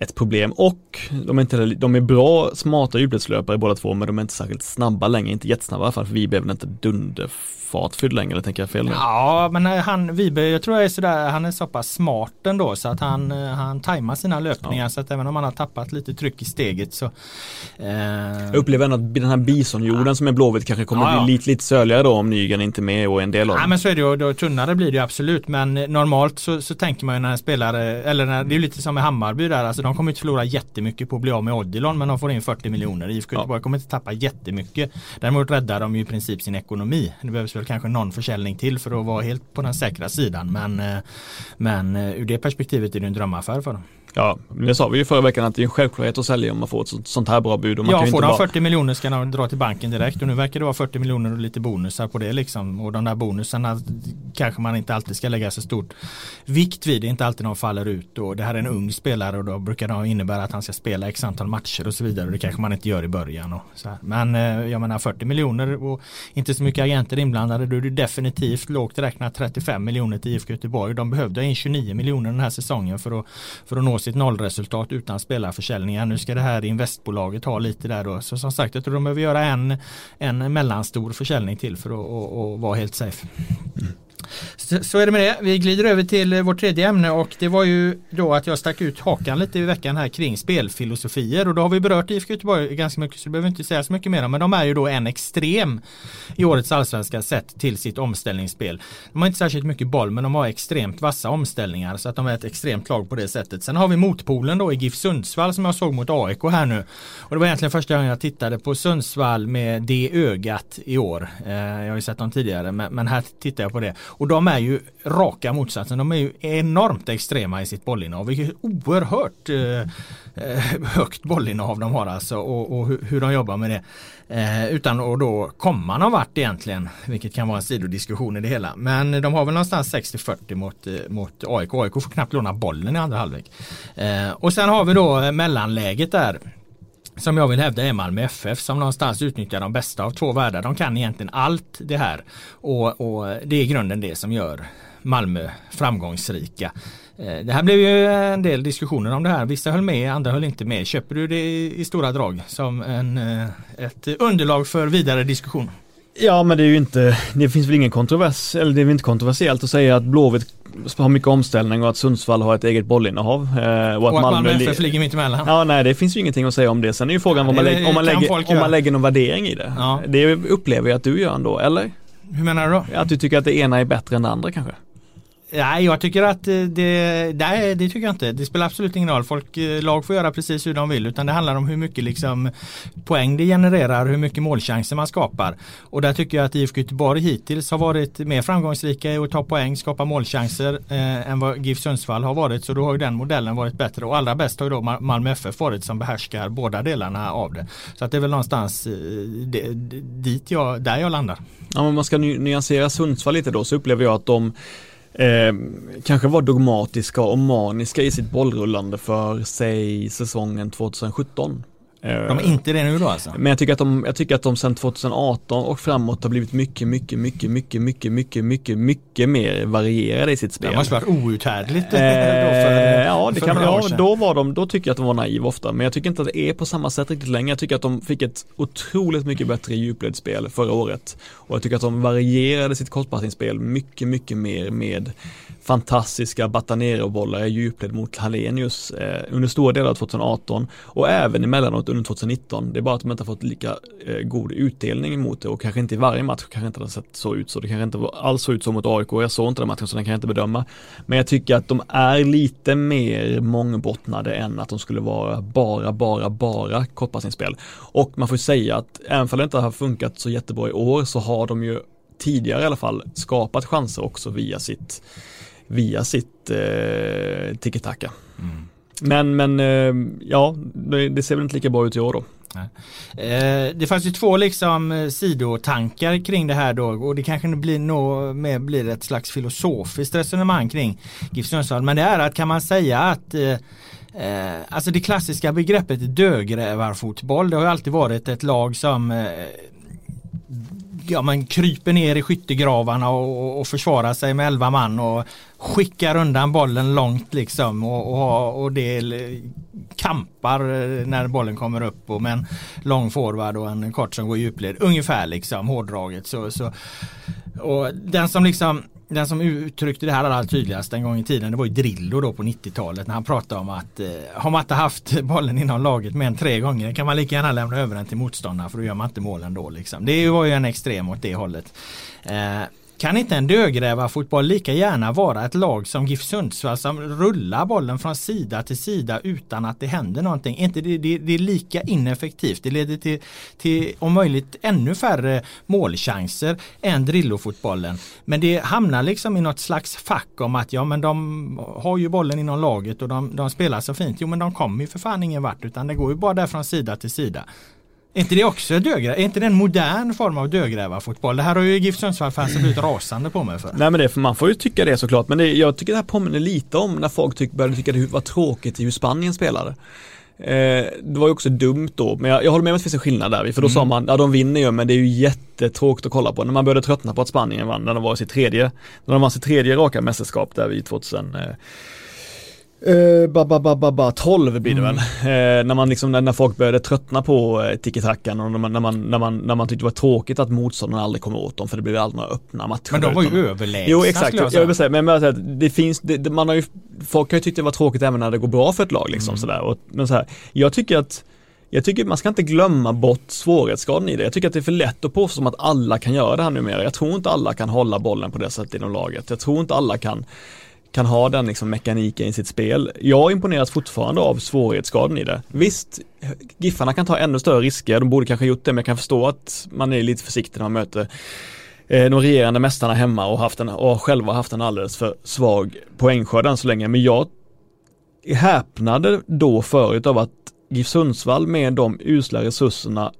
ett problem. Och de är, inte, de är bra, smarta djupledslöpare båda två men de är inte särskilt snabba längre, inte jättesnabba i alla fall för vi är inte dunder fartfylld längre, tänker jag fel nu? Ja, men han, Vibe, jag tror jag är sådär, han är så pass smart ändå så att han, eh, han tajmar sina löpningar ja. så att även om han har tappat lite tryck i steget så eh... Jag upplever ändå att den här bisonjorden ja. som är Blåvitt kanske kommer ja, bli lite, lite söligare då om Nygren inte är med och är en del av. Ja men så är det ju, då, tunnare blir det ju absolut men normalt så, så tänker man ju när en spelare, eller när, det är lite som med Hammarby där, alltså de kommer inte förlora jättemycket på att bli av med Odilon men de får in 40 miljoner. IFK Göteborg kommer inte tappa jättemycket. Däremot räddar de ju i princip sin ekonomi. Det behövs väl kanske någon försäljning till för att vara helt på den säkra sidan. Men, eh, men eh, ur det perspektivet är det en drömaffär för dem. Ja, det sa vi ju förra veckan att det är en självklarhet att sälja om man får ett sånt här bra bud. Och man ja, får de 40 miljoner ska de dra till banken direkt och nu verkar det vara 40 miljoner och lite bonusar på det liksom. Och de där bonusarna kanske man inte alltid ska lägga så stort vikt vid. Det är inte alltid de faller ut och det här är en ung spelare och då brukar det innebära att han ska spela x antal matcher och så vidare. Och det kanske man inte gör i början. Och så här. Men eh, jag menar 40 miljoner och inte så mycket agenter inblandade. Då är det definitivt lågt räknat 35 miljoner till IFK Göteborg. De behövde in 29 miljoner den här säsongen för att, för att nå sitt nollresultat utan spelarförsäljningar. Nu ska det här investbolaget ha lite där då. Så som sagt, jag tror de behöver göra en, en mellanstor försäljning till för att och, och vara helt safe. Mm. Så, så, är det med det. Vi glider över till eh, vårt tredje ämne och det var ju då att jag stack ut hakan lite i veckan här kring spelfilosofier och då har vi berört IFK Göteborg ganska mycket så det behöver inte säga så mycket mer om men de är ju då en extrem i årets allsvenska sett till sitt omställningsspel. De har inte särskilt mycket boll men de har extremt vassa omställningar så att de är ett extremt lag på det sättet. Sen har vi motpolen då i GIF Sundsvall som jag såg mot AIK här nu och det var egentligen första gången jag tittade på Sundsvall med det ögat i år. Eh, jag har ju sett dem tidigare men här tittar jag på det och de är ju raka motsatsen. De är ju enormt extrema i sitt bollinnehav. Vilket oerhört eh, eh, högt bollinnehav de har alltså och, och hur, hur, de jobbar med det. Eh, utan att då komma någon vart egentligen. Vilket kan vara en sidodiskussion i det hela. Men de har väl någonstans 60-40 mot, eh, mot AIK. AIK får knappt låna bollen i andra halvlek. Eh, och sen har vi då eh, mellanläget där som jag vill hävda är Malmö FF som någonstans utnyttjar de bästa av två världar. De kan egentligen allt det här och, och det är i grunden det som gör Malmö framgångsrika. Eh, det här blev ju en del diskussioner om det här. Vissa höll med, andra höll inte med. Köper du det i stora drag som en, eh, ett underlag för vidare diskussion? Ja men det är ju inte, det finns väl ingen kontrovers, eller det är väl inte kontroversiellt att säga att Blåvitt har mycket omställning och att Sundsvall har ett eget bollinnehav. Eh, och att, och att Malmö FF ligger mitt emellan. Ja nej det finns ju ingenting att säga om det. Sen är ju frågan ja, om, man lägger, om, man lägger, om man lägger någon värdering i det. Ja. Det upplever jag att du gör ändå, eller? Hur menar du då? Att du tycker att det ena är bättre än det andra kanske? Nej, jag tycker att eh, det, nej, det tycker jag inte. Det spelar absolut ingen roll. Folk, eh, lag får göra precis hur de vill utan det handlar om hur mycket liksom poäng det genererar, hur mycket målchanser man skapar. Och där tycker jag att IFK Göteborg hittills har varit mer framgångsrika i att ta poäng, skapa målchanser eh, än vad GIF Sundsvall har varit. Så då har den modellen varit bättre och allra bäst har ju då Malmö FF varit som behärskar båda delarna av det. Så att det är väl någonstans eh, dit jag, där jag landar. Ja, men man ska nyansera Sundsvall lite då så upplever jag att de eh, kanske var dogmatiska och maniska i sitt bollrullande för, säg, säsongen 2017. De är inte det nu då alltså? Men jag tycker att de, jag tycker att de sedan 2018 och framåt har blivit mycket, mycket, mycket, mycket, mycket, mycket, mycket, mycket mer varierade i sitt spel. Det måste varit outhärdligt eh, för, Ja, det kan, ja då var de, då tycker jag att de var naiva ofta. Men jag tycker inte att det är på samma sätt riktigt längre. Jag tycker att de fick ett otroligt mycket bättre djupledsspel förra året. Och jag tycker att de varierade sitt kortpassningsspel mycket, mycket mer med fantastiska Batanero-bollar i djupled mot Hallenius eh, under stora delar av 2018 och även emellanåt under 2019. Det är bara att de inte har fått lika eh, god utdelning mot det och kanske inte i varje match kanske inte har sett så ut så. Det kanske inte alls såg ut så mot AIK. Jag såg inte den matchen så den kan jag inte bedöma. Men jag tycker att de är lite mer mångbottnade än att de skulle vara bara, bara, bara kortpassningsspel. Och man får säga att även om det inte har funkat så jättebra i år så har de ju tidigare i alla fall skapat chanser också via sitt via sitt eh, tiki-taka. Mm. Men, men eh, ja, det, det, ser väl inte lika bra ut i år då. Eh, det fanns ju två liksom eh, sidotankar kring det här då och det kanske blir, nå, mer blir ett slags filosofiskt resonemang kring GIF Sundsvall. Men det är att kan man säga att eh, eh, alltså det klassiska begreppet dödgrävarfotboll det har ju alltid varit ett lag som ja, man kryper ner i skyttegravarna och, och försvarar sig med elva man och skickar undan bollen långt liksom och, och, och det kampar eh, när bollen kommer upp och med en lång forward och en kort som går i djupled. Ungefär liksom hårdraget. Så, så, och den som liksom den som uttryckte det här allra tydligast en gång i tiden det var ju Drillo då på 90-talet när han pratade om att eh, har man inte haft bollen inom laget mer än tre gånger kan man lika gärna lämna över den till motståndarna för då gör man inte målen då liksom. Det var ju en extrem åt det hållet. Eh, kan inte en dödgrävarfotboll lika gärna vara ett lag som GIF Sundsvall som rullar bollen från sida till sida utan att det händer någonting? Inte det, det, det är lika ineffektivt. Det leder till, till om möjligt ännu färre målchanser än Drillo-fotbollen. Men det hamnar liksom i något slags fack om att ja men de har ju bollen inom laget och de, de spelar så fint. Jo men de kommer ju för fan ingen vart utan det går ju bara där från sida till sida. Är inte det också dödgräv? Är inte det en modern form av dödgrävarfotboll? Det här har ju GIF Sundsvall-fansen blivit rasande på mig för. Nej men det, för man får ju tycka det såklart. Men det, jag tycker det här påminner lite om när folk tyck, började tycka det var tråkigt i hur Spanien spelade. Eh, det var ju också dumt då, men jag, jag håller med om att det finns en skillnad där. För då mm. sa man, ja de vinner ju men det är ju jättetråkigt att kolla på. När man började tröttna på att Spanien vann, när de var sitt tredje, när de vann sitt tredje raka mästerskap där vid 2000 eh, Uh, ba, ba, ba, ba, ba, 12 blir det mm. väl. Uh, när man liksom, när, när folk började tröttna på uh, tiki-takan och när man, när, man, när, man, när man tyckte det var tråkigt att motståndarna aldrig kom åt dem för det blev aldrig några öppna matcher. Men de var ju överlägsna Jo exakt, jag, jag vill säga, men jag säga, det finns, det, man har ju, folk har ju tyckt det var tråkigt även när det går bra för ett lag liksom mm. sådär. Och, men så här, jag tycker att jag tycker man ska inte glömma bort svårighetsgraden i det. Jag tycker att det är för lätt att påstå att alla kan göra det här numera. Jag tror inte alla kan hålla bollen på det sättet inom laget. Jag tror inte alla kan kan ha den liksom mekaniken i sitt spel. Jag imponeras fortfarande av svårighetsgraden i det. Visst, Giffarna kan ta ännu större risker, de borde kanske gjort det, men jag kan förstå att man är lite försiktig när man möter eh, de regerande mästarna hemma och, haft en, och själva haft en alldeles för svag poängskörd än så länge. Men jag häpnade då förut av att GIF Sundsvall med de usla resurserna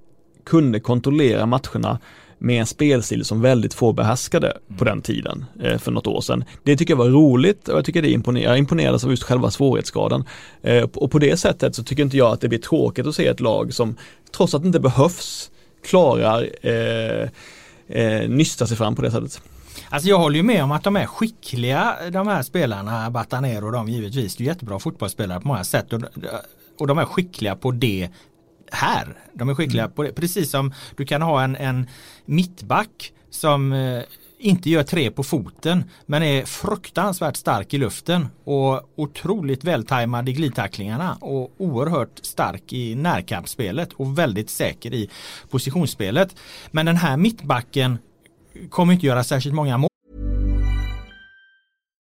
kunde kontrollera matcherna med en spelstil som väldigt få behärskade på den tiden eh, för något år sedan. Det tycker jag var roligt och jag tycker det imponerar. Jag imponerades av just själva svårighetsgraden. Eh, och på det sättet så tycker inte jag att det blir tråkigt att se ett lag som trots att det inte behövs klarar eh, eh, nysta sig fram på det sättet. Alltså jag håller ju med om att de är skickliga de här spelarna, Batanero och de givetvis. Det är jättebra fotbollsspelare på många sätt och, och de är skickliga på det här. De är skickliga mm. på det. Precis som du kan ha en, en mittback som eh, inte gör tre på foten men är fruktansvärt stark i luften och otroligt vältajmad i glidtacklingarna och oerhört stark i närkampsspelet och väldigt säker i positionsspelet. Men den här mittbacken kommer inte göra särskilt många mål.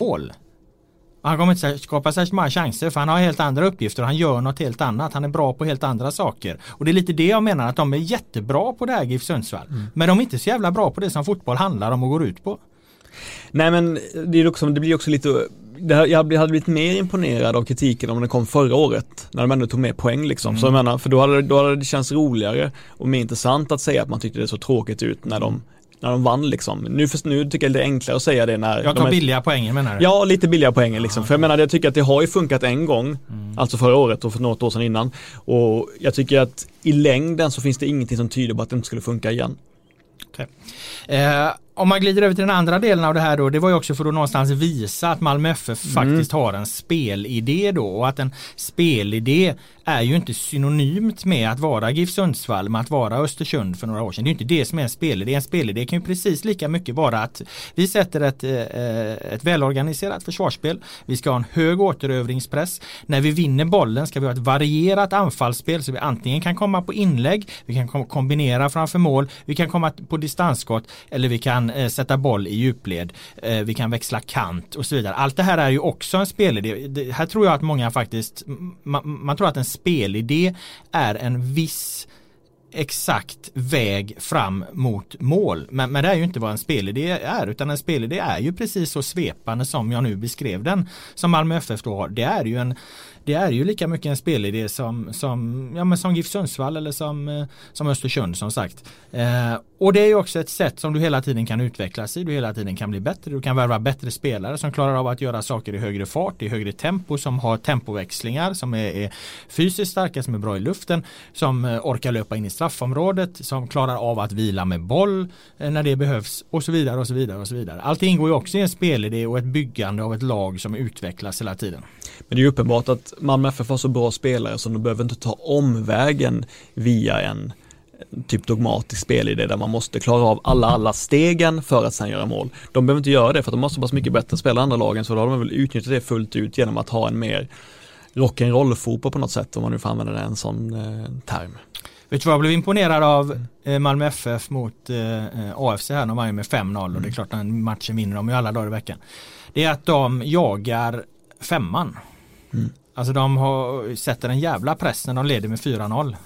Mål. Han kommer inte skapa särskilt många chanser för han har helt andra uppgifter och han gör något helt annat. Han är bra på helt andra saker. Och det är lite det jag menar att de är jättebra på det här GIF Sundsvall. Mm. Men de är inte så jävla bra på det som fotboll handlar om och går ut på. Nej men det, är också, det blir också lite här, jag hade blivit mer imponerad av kritiken om den kom förra året när de ändå tog med poäng liksom. Mm. Så jag menar, för då hade, då hade det känts roligare och mer intressant att säga att man tyckte det såg tråkigt ut när de när de vann liksom. Nu, för, nu tycker jag det är enklare att säga det när Jag tar de är, billiga poäng menar du? Ja, lite billiga poäng liksom. Ah, för jag menar, jag tycker att det har ju funkat en gång, mm. alltså förra året och för något år sedan innan. Och jag tycker att i längden så finns det ingenting som tyder på att det inte skulle funka igen. Okay. Eh, om man glider över till den andra delen av det här då, det var ju också för att någonstans visa att Malmö FF mm. faktiskt har en spelidé då och att en spelidé är ju inte synonymt med att vara GIF Sundsvall med att vara Östersund för några år sedan. Det är inte det som är en spelidé. En spelidé kan ju precis lika mycket vara att vi sätter ett, eh, ett välorganiserat försvarsspel. Vi ska ha en hög återövringspress. När vi vinner bollen ska vi ha ett varierat anfallsspel så vi antingen kan komma på inlägg, vi kan kombinera framför mål, vi kan komma på distansskott eller vi kan eh, sätta boll i djupled. Eh, vi kan växla kant och så vidare. Allt det här är ju också en spelidé. Det, här tror jag att många faktiskt, man, man tror att en spelidé är en viss exakt väg fram mot mål. Men, men det är ju inte vad en spelidé är utan en spelidé är ju precis så svepande som jag nu beskrev den som Malmö FF då har. Det är ju en det är ju lika mycket en spelidé som, som, ja, men som GIF Sundsvall eller som, eh, som Östersund som sagt. Eh, och det är ju också ett sätt som du hela tiden kan utvecklas i. Du hela tiden kan bli bättre. Du kan värva bättre spelare som klarar av att göra saker i högre fart, i högre tempo, som har tempoväxlingar, som är, är fysiskt starka, som är bra i luften, som eh, orkar löpa in i straffområdet, som klarar av att vila med boll eh, när det behövs och så vidare och så vidare och så vidare. Allt ingår ju också i en spelidé och ett byggande av ett lag som utvecklas hela tiden. Men det är uppenbart att Malmö FF har så bra spelare så de behöver inte ta omvägen via en typ dogmatisk spelidé där man måste klara av alla, alla stegen för att sen göra mål. De behöver inte göra det för att de har så pass mycket bättre spelare än andra lagen så då har de väl utnyttjat det fullt ut genom att ha en mer rock'n'roll-fotboll på något sätt om man nu får använda en sån eh, term. Vet du vad jag blev imponerad av eh, Malmö FF mot eh, AFC här, de var ju med 5-0 och det är mm. klart den matchen vinner de ju alla dagar i veckan. Det är att de jagar femman. Mm. Alltså de har, sätter en jävla press när de leder med 4-0.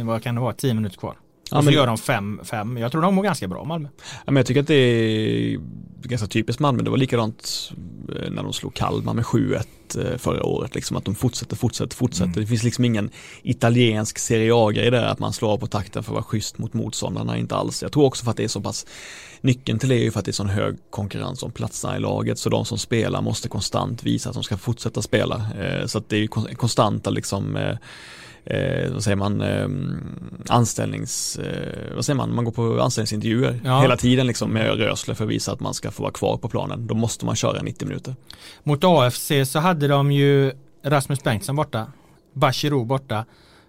Eh, vad kan det vara, 10 minuter kvar. Ja, och så gör de 5-5. Jag tror de mår ganska bra Malmö. Ja, men jag tycker att det är ganska typiskt Malmö. Det var likadant eh, när de slog Kalmar med 7-1 eh, förra året. Liksom att de fortsätter, fortsätter, fortsätter. Mm. Det finns liksom ingen italiensk Serie A-grej där att man slår av på takten för att vara schysst mot motståndarna. Inte alls. Jag tror också för att det är så pass Nyckeln till det är ju för att det är sån hög konkurrens om platserna i laget så de som spelar måste konstant visa att de ska fortsätta spela. Eh, så att det är ju konstanta liksom eh, vad säger man, eh, anställnings, eh, vad säger man, man går på anställningsintervjuer ja. hela tiden liksom med Rösle för att visa att man ska få vara kvar på planen. Då måste man köra 90 minuter. Mot AFC så hade de ju Rasmus Bengtsson borta, Bachirou borta,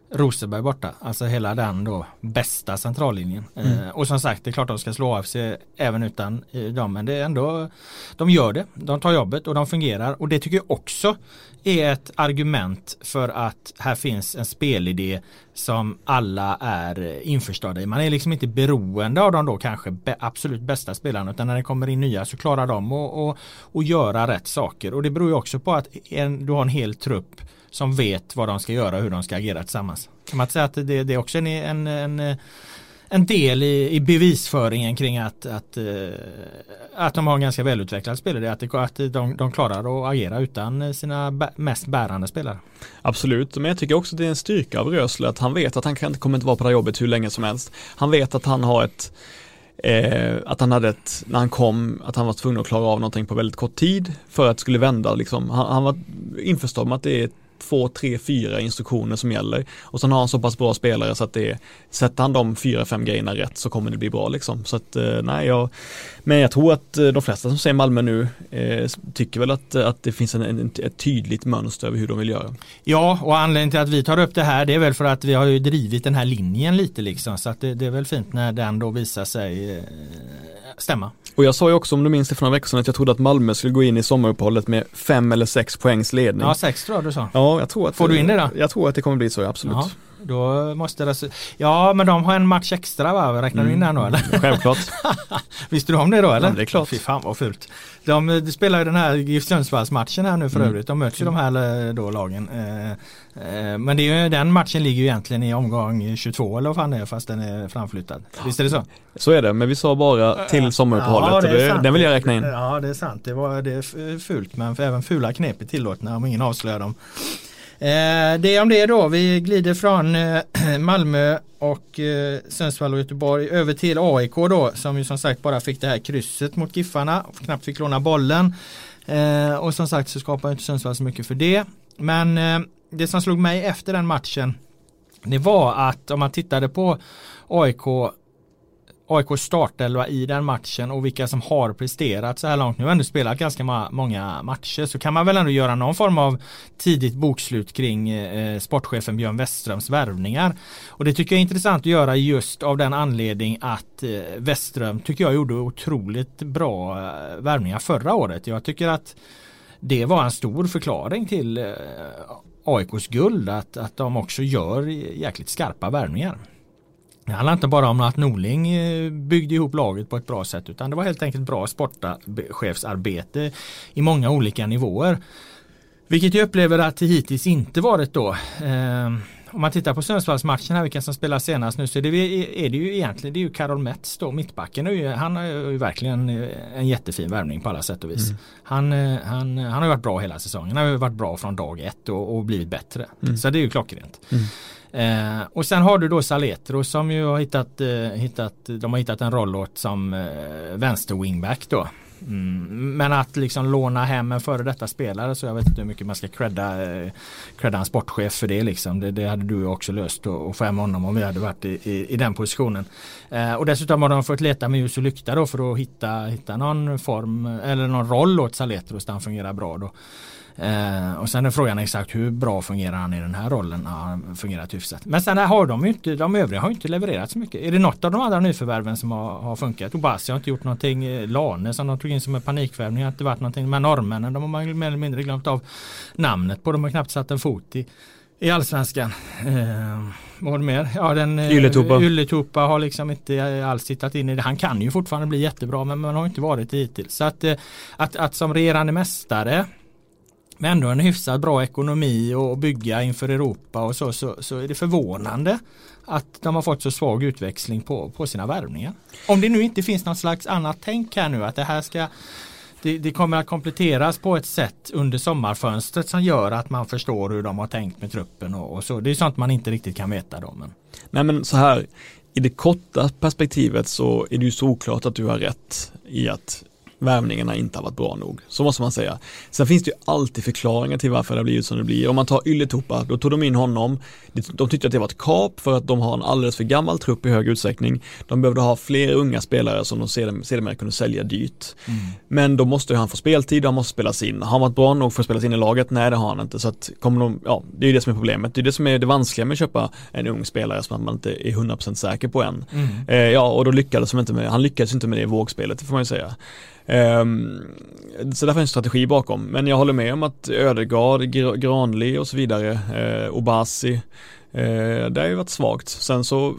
Rosenberg borta, alltså hela den då bästa centrallinjen. Mm. Eh, och som sagt, det är klart de ska slå av sig även utan eh, dem, men det är ändå, de gör det, de tar jobbet och de fungerar och det tycker jag också är ett argument för att här finns en spelidé som alla är införstådda i. Man är liksom inte beroende av de då kanske absolut bästa spelarna utan när det kommer in nya så klarar de att och, och göra rätt saker och det beror ju också på att en, du har en hel trupp som vet vad de ska göra och hur de ska agera tillsammans. Kan man säga att det, det är också en, en, en, en del i, i, bevisföringen kring att, att, eh, att de har en ganska välutvecklad spelare, att, att de, de klarar att agera utan sina mest bärande spelare. Absolut, men jag tycker också att det är en styrka av Rösle att han vet att han kan, kommer inte vara på det här jobbet hur länge som helst. Han vet att han har ett Eh, att han hade ett, när han kom, att han var tvungen att klara av någonting på väldigt kort tid för att det skulle vända liksom. Han, han var införstådd med att det är två, tre, fyra instruktioner som gäller. Och sen har han så pass bra spelare så att det är, sätter han de fyra, fem grejerna rätt så kommer det bli bra liksom. Så att eh, nej, jag, men jag tror att eh, de flesta som säger Malmö nu eh, tycker väl att, eh, att det finns en, en, ett tydligt mönster över hur de vill göra. Ja, och anledningen till att vi tar upp det här det är väl för att vi har ju drivit den här linjen lite liksom. Så att det, det är väl fint när den då visar sig stämma. Och jag sa ju också om du minns det för några veckor sedan att jag trodde att Malmö skulle gå in i sommaruppehållet med fem eller sex poängs ledning. Ja, sex tror jag du sa. Ja, jag tror att Får du in det då? Jag tror att det kommer bli så, absolut. Ja, då måste det... Ja, men de har en match extra va? Räknar du in den då eller? Mm, självklart. Visste du om det då eller? Ja, det är klart. Fy fan vad fult. De, de spelar ju den här GIF Sundsvalls-matchen här nu för mm. övrigt. De möts ju mm. de här då lagen. Eh, eh, men det är ju, den matchen ligger ju egentligen i omgång 22 eller vad fan det är fast den är framflyttad. Visst är det så? Så är det, men vi sa bara till sommaruppehållet. Ja, det den vill jag räkna in. Ja, det är sant. Det, var, det är fult men även fula knep är tillåtna om ingen avslöjar dem. Eh, det är om det då. Vi glider från eh, Malmö och eh, Sundsvall och Göteborg över till AIK då som ju som sagt bara fick det här krysset mot Giffarna. Knappt fick låna bollen. Eh, och som sagt så skapar inte Sundsvall så mycket för det. Men eh, det som slog mig efter den matchen det var att om man tittade på AIK AIKs startelva i den matchen och vilka som har presterat så här långt. Nu har ändå spelat ganska många matcher så kan man väl ändå göra någon form av tidigt bokslut kring eh, sportchefen Björn Westströms värvningar. Och det tycker jag är intressant att göra just av den anledning att eh, Westström tycker jag gjorde otroligt bra eh, värvningar förra året. Jag tycker att det var en stor förklaring till eh, AIKs guld att, att de också gör jäkligt skarpa värvningar. Det handlar inte bara om att Norling eh, byggde ihop laget på ett bra sätt utan det var helt enkelt bra sportchefsarbete i många olika nivåer. Vilket jag upplever att det hittills inte varit då. Eh, om man tittar på Sundsvallsmatchen här, vilka som spelar senast nu så är det, är det ju egentligen det är ju Karol Metz då, mittbacken. Han har ju verkligen eh, en jättefin värvning på alla sätt och vis. Mm. Han, han, han har varit bra hela säsongen. Han har ju varit bra från dag ett och, och blivit bättre. Mm. Så det är ju klockrent. Mm. Eh, och sen har du då Saletro som ju har hittat, eh, hittat de har hittat en roll åt som eh, vänster wingback då. Mm, men att liksom låna hem en före detta spelare så jag vet inte hur mycket man ska credda, eh, credda en sportchef för det liksom. Det, det hade du också löst och, och få hem honom om vi hade varit i, i, i den positionen. Eh, och dessutom har de fått leta med ljus och lykta då för att hitta, hitta någon form eller någon roll åt Saletro så han fungerar bra då. Eh, och sen är frågan exakt hur bra fungerar han i den här rollen? Ja, han fungerat hyfsat. Men sen har de ju inte, de övriga har inte levererat så mycket. Är det något av de andra nyförvärven som har, har funkat? Obasi har inte gjort någonting. Eh, Lane som de tog in som en panikvärvning har inte varit någonting. Men norrmännen de har man mer eller mindre glömt av namnet på. De har knappt satt en fot i i allsvenskan. Eh, vad har du mer? Ja, den eh, Ylletupa. Ylletupa har liksom inte alls tittat in i det. Han kan ju fortfarande bli jättebra men man har inte varit det hittills. Så att, eh, att, att som regerande mästare med ändå en hyfsat bra ekonomi och bygga inför Europa och så, så, så är det förvånande att de har fått så svag utväxling på, på sina värvningar. Om det nu inte finns något slags annat tänk här nu att det här ska det, det, kommer att kompletteras på ett sätt under sommarfönstret som gör att man förstår hur de har tänkt med truppen och, och så. Det är sånt man inte riktigt kan veta då. Men... Nej men så här, i det korta perspektivet så är det ju såklart att du har rätt i att värvningarna inte har varit bra nog. Så måste man säga. Sen finns det ju alltid förklaringar till varför det har blivit som det blir. Om man tar Ylletupa, då tog de in honom. De tyckte att det var ett kap för att de har en alldeles för gammal trupp i hög utsträckning. De behövde ha fler unga spelare som de sedermera kunde sälja dyrt. Mm. Men då måste han få speltid och han måste spelas in. Har han varit bra nog för att spelas in i laget? Nej, det har han inte. Så att kommer de, ja, det är ju det som är problemet. Det är det som är det vanskliga med att köpa en ung spelare som man inte är 100% säker på än. Mm. Eh, ja, och då lyckades de inte med, han lyckades inte med det i vågspelet, det får man ju säga. Um, så där finns en strategi bakom. Men jag håller med om att Ödegard, Granli och så vidare, eh, Obasi, eh, det har ju varit svagt. Sen så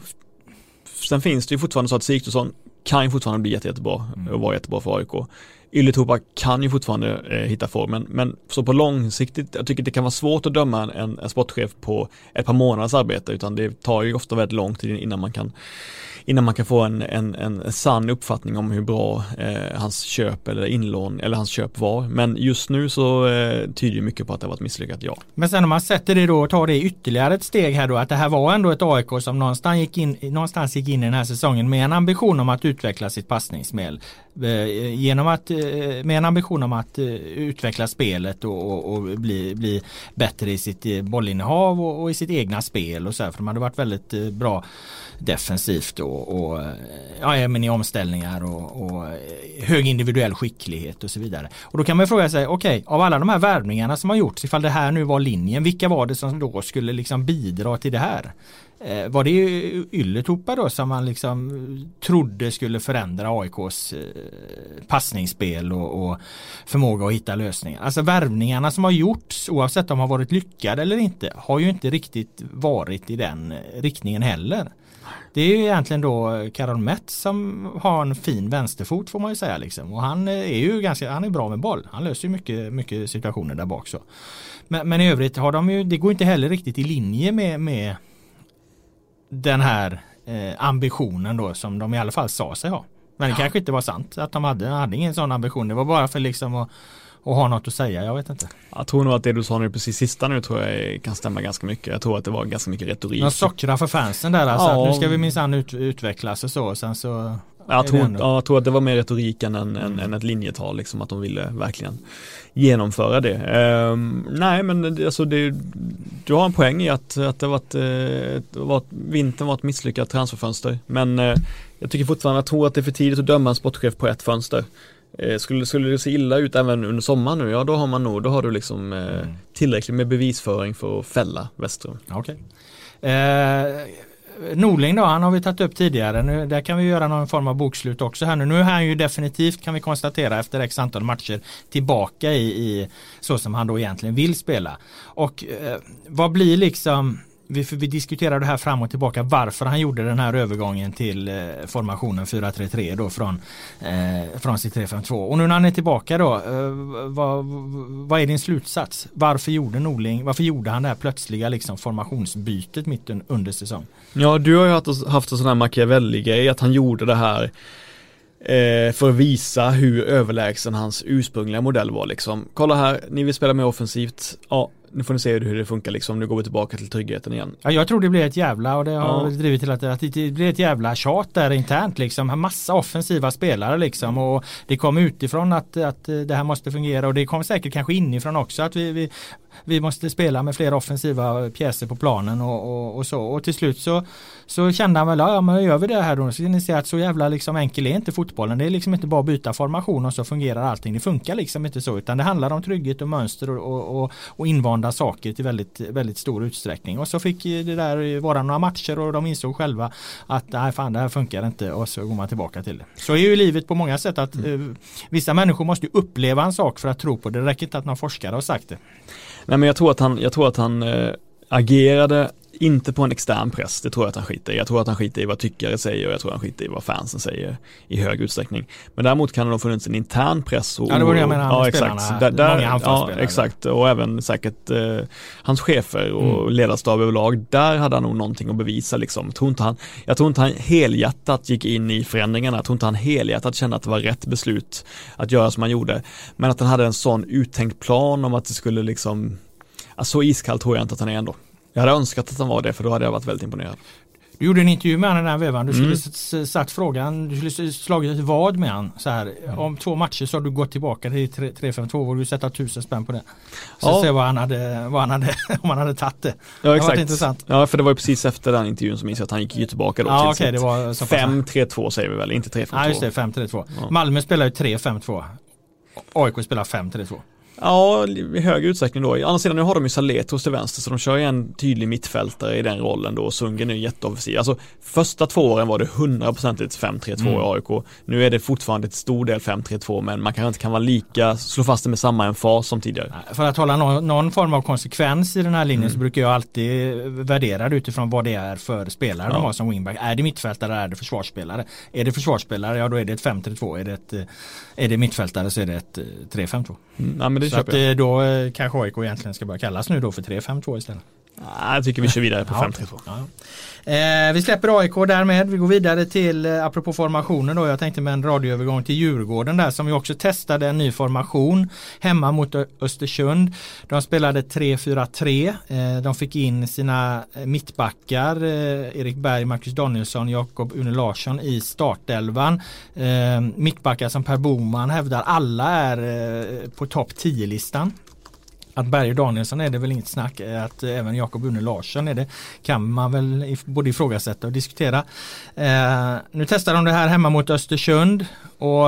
Sen finns det ju fortfarande så att Sigthorsson kan ju fortfarande bli jätte, jättebra mm. och vara jättebra för AIK. Ylletupa kan ju fortfarande eh, hitta formen, men så på långsiktigt, jag tycker det kan vara svårt att döma en, en sportchef på ett par månaders arbete, utan det tar ju ofta väldigt lång tid innan man kan innan man kan få en, en, en sann uppfattning om hur bra eh, hans köp eller inlån eller hans köp var. Men just nu så eh, tyder mycket på att det var ett misslyckat ja. Men sen om man sätter det då och tar det ytterligare ett steg här då att det här var ändå ett AIK som någonstans gick in, någonstans gick in i den här säsongen med en ambition om att utveckla sitt passningsspel. Eh, genom att, eh, med en ambition om att eh, utveckla spelet och, och, och bli, bli bättre i sitt eh, bollinnehav och, och, i sitt egna spel och så här, för de hade varit väldigt bra defensivt och, och ja, men i omställningar och, och, eh, hög individuell skicklighet och så vidare. Och då kan man fråga sig, okej, okay, av alla de här värvningarna som har gjorts, ifall det här nu var linjen, vilka var det som då skulle liksom bidra till det här? Eh, var det Ylätupa då som man liksom trodde skulle förändra AIKs eh, passningsspel och, och, förmåga att hitta lösningar. Alltså värvningarna som har gjorts oavsett om de har varit lyckade eller inte har ju inte riktigt varit i den eh, riktningen heller. Det är ju egentligen då Karol Metz som har en fin vänsterfot får man ju säga liksom. Och han är ju ganska, han är bra med boll. Han löser ju mycket, mycket situationer där bak så. Men, men i övrigt har de ju, det går inte heller riktigt i linje med, med den här eh, ambitionen då som de i alla fall sa sig ha. Men det ja. kanske inte var sant att de hade, hade ingen sån ambition. Det var bara för liksom att och ha något att säga, jag vet inte. Jag tror nog att det du sa nu precis sista nu tror jag kan stämma ganska mycket. Jag tror att det var ganska mycket retorik. Man sockrar för fansen där alltså, ja. att nu ska vi minsann ut, utvecklas och så, och sen så jag tror, ja, jag tror att det var mer retorik än, mm. än ett linjetal, liksom att de ville verkligen genomföra det. Um, nej, men alltså det, du har en poäng i att, att det varit, uh, var, vintern var ett misslyckat transferfönster. Men uh, jag tycker fortfarande, jag tror att det är för tidigt att döma en sportchef på ett fönster. Uh, skulle, skulle det se illa ut även under sommaren nu, ja då har man nog, då har du liksom mm. tillräckligt med bevisföring för att fälla Westrum. Okay. Norling då, han har vi tagit upp tidigare. Nu, där kan vi göra någon form av bokslut också här nu. Nu är han ju definitivt kan vi konstatera efter x antal matcher tillbaka i, i så som han då egentligen vill spela. Och eh, vad blir liksom vi, vi diskuterade det här fram och tillbaka varför han gjorde den här övergången till eh, formationen 4-3-3 då från, eh, från sitt 3-5-2. Och nu när han är tillbaka då, eh, vad, vad är din slutsats? Varför gjorde Norling, varför gjorde han det här plötsliga liksom formationsbytet mitt under säsong? Ja, du har ju haft, haft en sån här Machiavelli-grej, att han gjorde det här eh, för att visa hur överlägsen hans ursprungliga modell var liksom. Kolla här, ni vill spela mer offensivt. Ja, nu får ni se hur det funkar liksom, nu går vi tillbaka till tryggheten igen. Ja, jag tror det blir ett jävla, och det har ja. drivit till att, att det blir ett jävla tjat där internt liksom. Massa offensiva spelare liksom och det kom utifrån att, att det här måste fungera och det kom säkert kanske inifrån också att vi, vi vi måste spela med fler offensiva pjäser på planen och, och, och, så. Och till slut så, så kände han väl, ja men gör vi det här då så ni se att så jävla liksom enkel är inte fotbollen. Det är liksom inte bara att byta formation och så fungerar allting. Det funkar liksom inte så utan det handlar om trygghet och mönster och, och, och invanda saker till väldigt, väldigt stor utsträckning. Och så fick det där vara några matcher och de insåg själva att nej fan det här funkar inte och så går man tillbaka till det. Så är ju livet på många sätt att mm. eh, vissa människor måste uppleva en sak för att tro på det. Det räcker inte att någon forskare har sagt det. Nej men jag tror att han, jag tror att han äh, agerade inte på en extern press, det tror jag att han skiter i. Jag tror att han skiter i vad tyckare säger och jag tror att han skiter i vad fansen säger i hög utsträckning. Men däremot kan det nog funnits en intern press. Och, ja, det var det jag menade. Ja, exakt. Där, där, ja, exakt. Och även säkert eh, hans chefer och mm. ledarstab överlag. Där hade han nog någonting att bevisa liksom. Jag tror inte han, jag tror inte han helhjärtat gick in i förändringarna. Jag tror inte han helhjärtat kände att det var rätt beslut att göra som han gjorde. Men att han hade en sån uttänkt plan om att det skulle liksom, alltså, så iskall tror jag inte att han är ändå. Jag hade önskat att han var det för då hade jag varit väldigt imponerad. Du gjorde en intervju med honom den här vevan. Du skulle Mm. satt frågan, du skulle slagit ett vad med han så här. Om två matcher så har du gått tillbaka till 3- 3-5-2. Vågar du sätta tusen spänn på det? Så Ja. se vad han hade, vad han hade, om han hade tagit det. Ja exakt. intressant. Ja för det var ju precis efter den intervjun som jag att han gick ju tillbaka då Ja till det pass. 5-3-2 säger vi väl, inte 3-5-2. Ja just det, 5-3-2. Ja. Malmö spelar ju 3-5-2. AIK spelar 5-3-2. Ja, i hög utsträckning då. Å andra sidan nu har de ju Saletros till vänster så de kör ju en tydlig mittfältare i den rollen då. Sundgren är ju jätteoffensiv. Alltså första två åren var det 100% ett 5-3-2 Mm. i AIK. Nu är det fortfarande ett stor del 5-3-2 men man kanske inte kan vara lika, slå fast det med samma emfas som tidigare. För att hålla någon, någon form av konsekvens i den här linjen Mm. så brukar jag alltid värdera det utifrån vad det är för spelare de Ja. har som wingback. Är det mittfältare eller är det försvarsspelare? Är det försvarsspelare, ja då är det ett 5-3-2. Är det, ett, eh, är det mittfältare så är det ett eh, 3-5-2. Mm, ja Så att eh, då eh, kanske AIK egentligen ska börja kallas nu då för 3-5-2 istället. Jag tycker vi kör vidare på Ja. 5-3-2. Ja. Eh, vi släpper AIK därmed. Vi går vidare till, eh, apropå formationen då, jag tänkte med en radioövergång till Djurgården där som ju också testade en ny formation hemma mot Östersund. De spelade 3-4-3. Eh, de fick in sina eh, mittbackar, eh, Erik Berg, Marcus Danielsson, Jakob Une Larsson i startelvan. Eh, mittbackar som Per Boman hävdar alla är eh, på topp 10-listan. Att Berg och Danielsson är det väl inget snack. Att även Jakob Une Larsson är det kan man väl både ifrågasätta och diskutera. Eh, nu testar de det här hemma mot Östersund och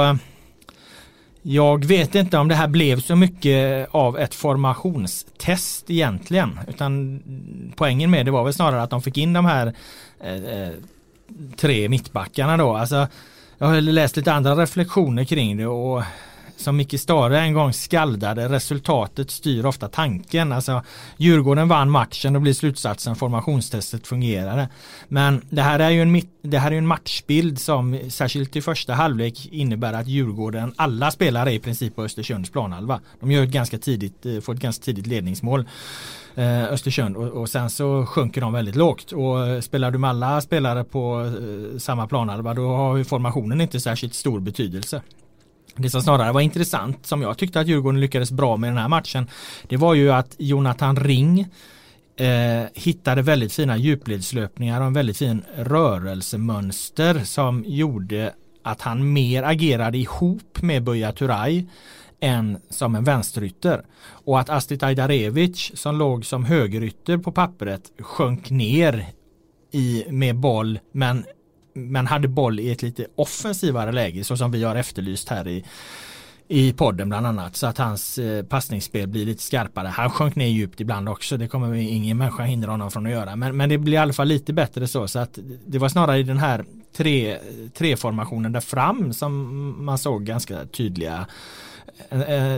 jag vet inte om det här blev så mycket av ett formationstest egentligen. Utan poängen med det var väl snarare att de fick in de här eh, eh tre mittbackarna då. Alltså, jag har läst lite andra reflektioner kring det och som Micke Stare en gång skaldade, resultatet styr ofta tanken. Alltså Djurgården vann matchen och blir slutsatsen formationstestet fungerade. Men det här är ju en, det här är en matchbild som särskilt i första halvlek innebär att Djurgården, alla spelare i princip på Östersunds planhalva. De gör ett ganska tidigt, eh, får ett ganska tidigt ledningsmål. Eh, Östersund och, och sen så sjunker de väldigt lågt och eh, spelar du med alla spelare på eh, samma planhalva då har ju formationen inte särskilt stor betydelse. Det som snarare var intressant som jag tyckte att Djurgården lyckades bra med den här matchen det var ju att Jonathan Ring eh, hittade väldigt fina djupledslöpningar och en väldigt fin rörelsemönster som gjorde att han mer agerade ihop med Buya Turay än som en vänsterytter. Och att Astrit Ajdarevic som låg som högerytter på pappret sjönk ner i, med boll men, men hade boll i ett lite offensivare läge så som vi har efterlyst här i, i podden bland annat så att hans eh, passningsspel blir lite skarpare. Han sjönk ner djupt ibland också. Det kommer ingen människa hindra honom från att göra. Men, men det blir i alla fall lite bättre så. Så att det var snarare i den här tre, tre-formationen där fram som man såg ganska tydliga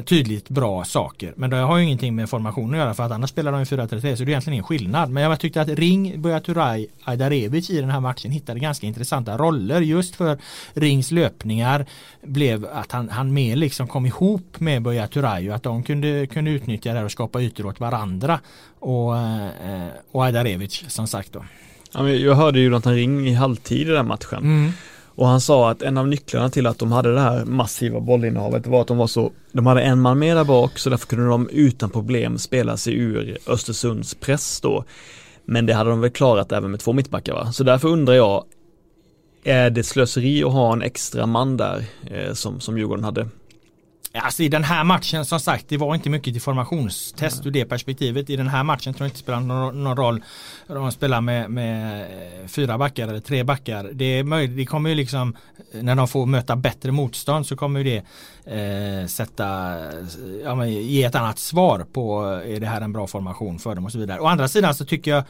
tydligt bra saker. Men det har ju ingenting med formationen att göra för att annars spelar de ju 4-3-3 så det är egentligen ingen skillnad. Men jag tyckte att Ring, Buya Turay, Ajdarevic i den här matchen hittade ganska intressanta roller just för Rings löpningar blev att han, han mer liksom kom ihop med Buya Turay och att de kunde, kunde utnyttja det här och skapa ytor åt varandra. Och, eh, och Ajdarevic som sagt då. Jag hörde ju Jonathan Ring i halvtid i den matchen. Mm. Och han sa att en av nycklarna till att de hade det här massiva bollinnehavet var att de var så, de hade en man mer där bak så därför kunde de utan problem spela sig ur Östersunds press då. Men det hade de väl klarat även med två mittbackar va? Så därför undrar jag, är det slöseri att ha en extra man där eh, som, som Djurgården hade? Alltså i den här matchen som sagt det var inte mycket till formationstest Mm. ur det perspektivet. I den här matchen tror jag inte det spelar någon, någon roll om de spelar med, med eh, fyra backar eller tre backar. Det, är möjligt, det kommer ju liksom när de får möta bättre motstånd så kommer ju det eh, sätta, ja, men, ge ett annat svar på är det här en bra formation för dem och så vidare. Å andra sidan så tycker jag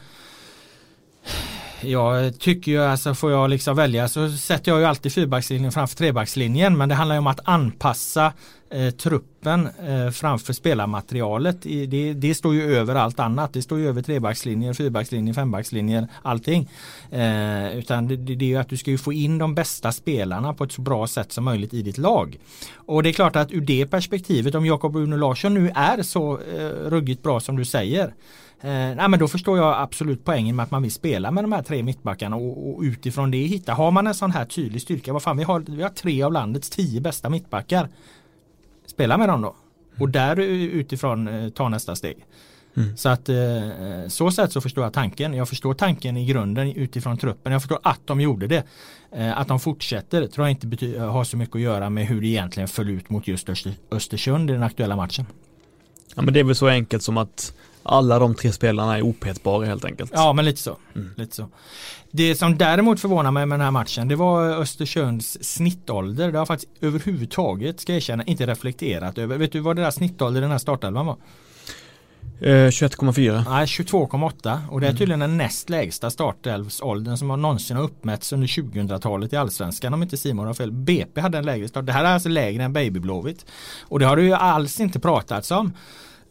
jag tycker ju alltså får jag liksom välja så sätter jag ju alltid fyrbackslinjen framför trebackslinjen men det handlar ju om att anpassa eh, truppen eh, framför spelarmaterialet. I, det, det står ju över allt annat. Det står ju över trebackslinjer, fyrbackslinjer, fembackslinjer, allting. Eh, utan det, det, är ju att du ska ju få in de bästa spelarna på ett så bra sätt som möjligt i ditt lag. Och det är klart att ur det perspektivet om Jakob Uno Larsson nu är så eh, ruggigt bra som du säger Eh, nej, men då förstår jag absolut poängen med att man vill spela med de här tre mittbackarna och, och utifrån det hitta. Har man en sån här tydlig styrka, vad fan vi har, vi har tre av landets tio bästa mittbackar. Spela med dem då. Och där utifrån eh, ta nästa steg. Mm. Så att eh, så sätt så förstår jag tanken. Jag förstår tanken i grunden utifrån truppen. Jag förstår att de gjorde det. Eh, att de fortsätter tror jag inte har så mycket att göra med hur det egentligen föll ut mot just Öster Östersund i den aktuella matchen. Ja men det är väl så enkelt som att alla de tre spelarna är opetbara helt enkelt. Ja men lite så. Mm. lite så. Det som däremot förvånar mig med den här matchen det var Östersunds snittålder. Det har faktiskt överhuvudtaget, ska jag erkänna, inte reflekterat över. Vet du vad deras snittålder i den här startelvan var? 21,4. Eh, Nej, 22,8 och det är mm. tydligen den näst lägsta startelvsåldern som har någonsin har uppmätts under 2000-talet i allsvenskan om inte Simon har fel. BP hade en lägre start. Det här är alltså lägre än Baby Blåvitt. Och det har det ju alls inte pratats om.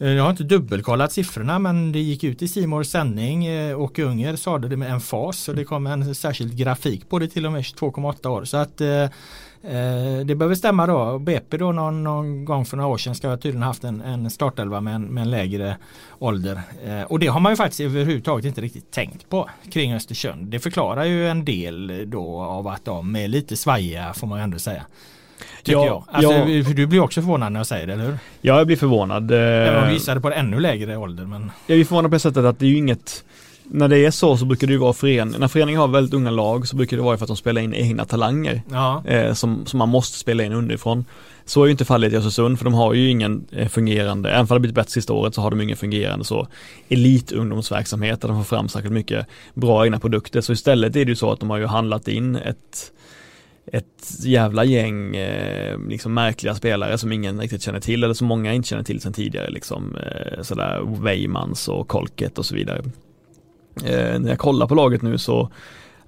Eh, jag har inte dubbelkollat siffrorna men det gick ut i Simors sändning eh, och Unger sa det med en fas och det kom en särskild grafik på det till och med 22,8 år. Så att eh, eh, det behöver stämma då. BP då någon, någon, gång för några år sedan ska ha tydligen haft en, en startelva med en, med en lägre ålder. Eh, och det har man ju faktiskt överhuvudtaget inte riktigt tänkt på kring Östersund. Det förklarar ju en del då av att de är lite svajiga får man ju ändå säga. Tycker ja, jag. Alltså, ja. Du blir också förvånad när jag säger det, eller hur? Ja, jag blir förvånad. Även om du gissade på en ännu lägre ålder. Men... Jag blir förvånad på det sättet att det är ju inget när det är så så brukar det ju vara förening, när föreningen har väldigt unga lag så brukar det vara för att de spelar in egna talanger ja. eh, som, som man måste spela in underifrån. Så är ju inte fallet i Östersund för de har ju ingen eh, fungerande, även om det blivit bättre sista året så har de ingen fungerande så elitungdomsverksamhet där de får fram särskilt mycket bra egna produkter. Så istället är det ju så att de har ju handlat in ett ett jävla gäng eh, liksom märkliga spelare som ingen riktigt känner till eller som många inte känner till sedan tidigare liksom eh, sådär Weimans och Kolket och så vidare. Eh, när jag kollar på laget nu så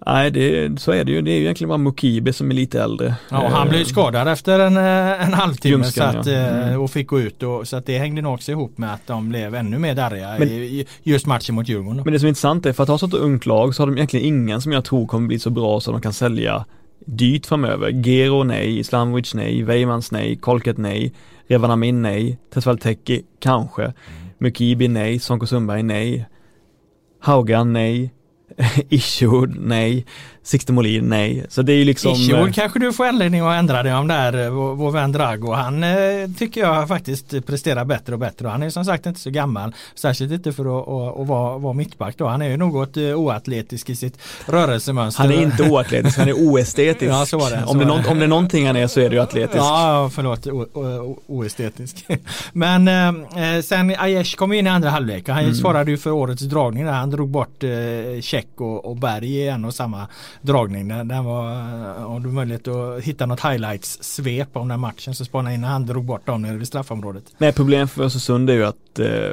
Nej, det, så är det ju. Det är ju egentligen bara Mukibe som är lite äldre. Ja, han blev eh, skadad efter en, eh, en halvtimme så att, ja. Eh, mm. och fick gå ut. Och, så att det hängde nog också ihop med att de blev ännu mer darriga men, i just matchen mot Djurgården. Men det som är intressant är för att ha sånt ungt lag så har de egentligen ingen som jag tror kommer bli så bra så de kan sälja dyrt framöver. Gero nej, Islamovic nej, Weimans nej, Kolket nej, Revanamin nej, Tesvalteki kanske, mm. Mukibi nej, Sonko Sundberg nej, Haugan, nej. Issued, nej. Sixten Molin, nej. Så det är ju liksom Issued eh, kanske du får anledning att ändra dig om där, eh, vår, vår vän Drago. Han eh, tycker jag faktiskt presterar bättre och bättre. Han är som sagt inte så gammal. Särskilt inte för att, att, att vara, vara mittback då. Han är ju något oatletisk i sitt rörelsemönster. Han är inte oatletisk, han är oestetisk. ja, så var det. om, det är om det är någonting han är så är det ju atletisk. Ja, förlåt, o, o, oestetisk. Men eh, sen Aiesh kom in i andra halvlek han mm. svarade ju för årets dragning där. Han drog bort eh, Check och, och Berg i en och samma dragning. Den, den var, om du möjlighet att hitta något highlights-svep om den matchen så spana in när han drog bort dem nere vid straffområdet. Nej, problemet för Östersund är ju att eh,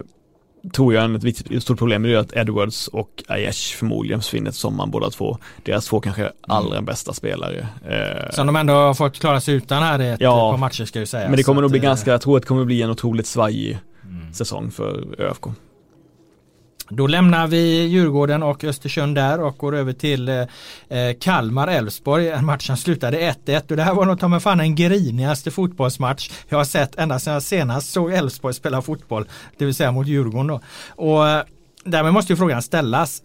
tror jag ett, ett stort problem är ju att Edwards och Aiesh förmodligen försvinner som man båda två. Deras två kanske allra mm. bästa spelare. Eh, som de ändå har fått klara sig utan här i ett ja, par matcher ska jag säga. Men det kommer nog bli ganska, jag tror att det kommer bli en otroligt svajig mm. säsong för ÖFK. Då lämnar vi Djurgården och Östersund där och går över till eh, eh Kalmar-Elfsborg. En match som slutade 1-1 och det här var nog ta mig fan den grinigaste fotbollsmatch jag har sett ända sedan jag senast såg Elfsborg spela fotboll. Det vill säga mot Djurgården då. Och eh, därmed måste ju frågan ställas.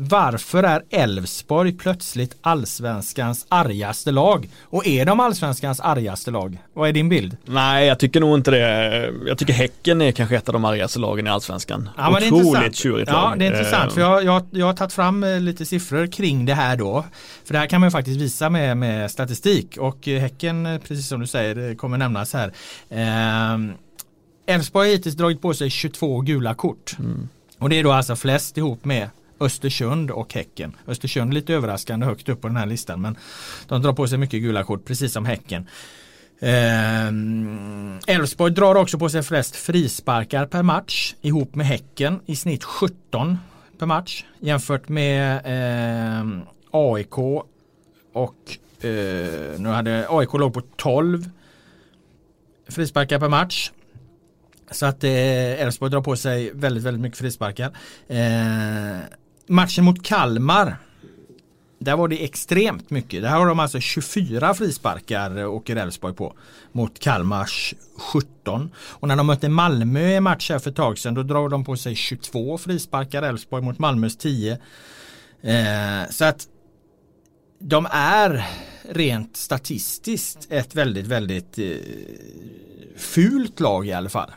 Varför är Elfsborg plötsligt allsvenskans argaste lag? Och är de allsvenskans argaste lag? Vad är din bild? Nej, jag tycker nog inte det. Jag tycker Häcken är kanske ett av de argaste lagen i allsvenskan. Ja, Otroligt tjurigt lag. Ja, det är intressant. För jag, jag, jag har tagit fram eh, lite siffror kring det här då. För det här kan man faktiskt visa med, med statistik. Och eh, Häcken, eh, precis som du säger, kommer nämnas här. Ehm, Elfsborg har hittills dragit på sig 22 gula kort. Mm. Och det är då alltså flest ihop med Östersund och Häcken. Östersund lite överraskande högt upp på den här listan men de drar på sig mycket gula kort precis som Häcken. Ehm, Elfsborg eh, drar också på sig flest frisparkar per match ihop med Häcken i snitt 17 per match jämfört med eh, AIK och eh, nu hade AIK låg på 12 frisparkar per match så att eh, Elfsborg drar på sig väldigt, väldigt mycket frisparkar. Eh, matchen mot Kalmar där var det extremt mycket. Där har de alltså 24 frisparkar åker Elfsborg på. Mot Kalmars 17. Och när de mötte Malmö i match här för ett tag sedan då drar de på sig 22 frisparkar Elfsborg mot Malmös 10. Eh, så att de är rent statistiskt ett väldigt, väldigt eh, fult lag i alla fall.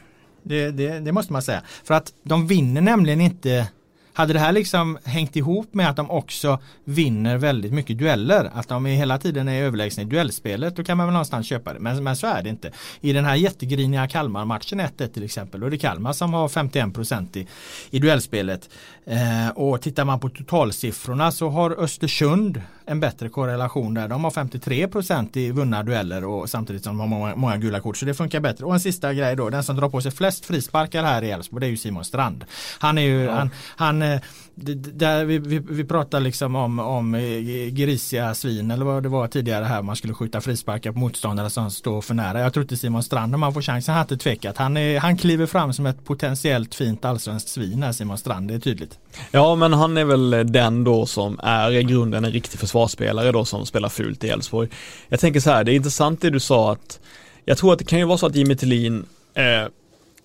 Det, det, det måste man säga. För att de vinner nämligen inte hade det här liksom hängt ihop med att de också vinner väldigt mycket dueller, att de hela tiden är överlägsna i duellspelet, då kan man väl någonstans köpa det. Men, men så är det inte. I den här jättegriniga Kalmar-matchen 1-1 till exempel, då är det Kalmar som har 51% i, i duellspelet. Eh, och tittar man på totalsiffrorna så har Östersund en bättre korrelation där. De har 53% i vunna dueller och samtidigt som de har många, många gula kort. Så det funkar bättre. Och en sista grej då, den som drar på sig flest frisparkar här i Elfsborg det är ju Simon Strand. Han är ju, ja. han, han där vi, vi, vi pratar liksom om, om eh, grisiga svin eller vad det var tidigare här. Man skulle skjuta frisparkar på motståndare som står för nära. Jag tror inte Simon Strand om han får chansen har inte tvekat. Han, är, han kliver fram som ett potentiellt fint allsvenskt svin här Simon Strand. Det är tydligt. Ja men han är väl den då som är i grunden en riktig försvarsspelare då som spelar fult i Elfsborg. Jag tänker så här, det är intressant det du sa att jag tror att det kan ju vara så att Jimmy Tillin eh,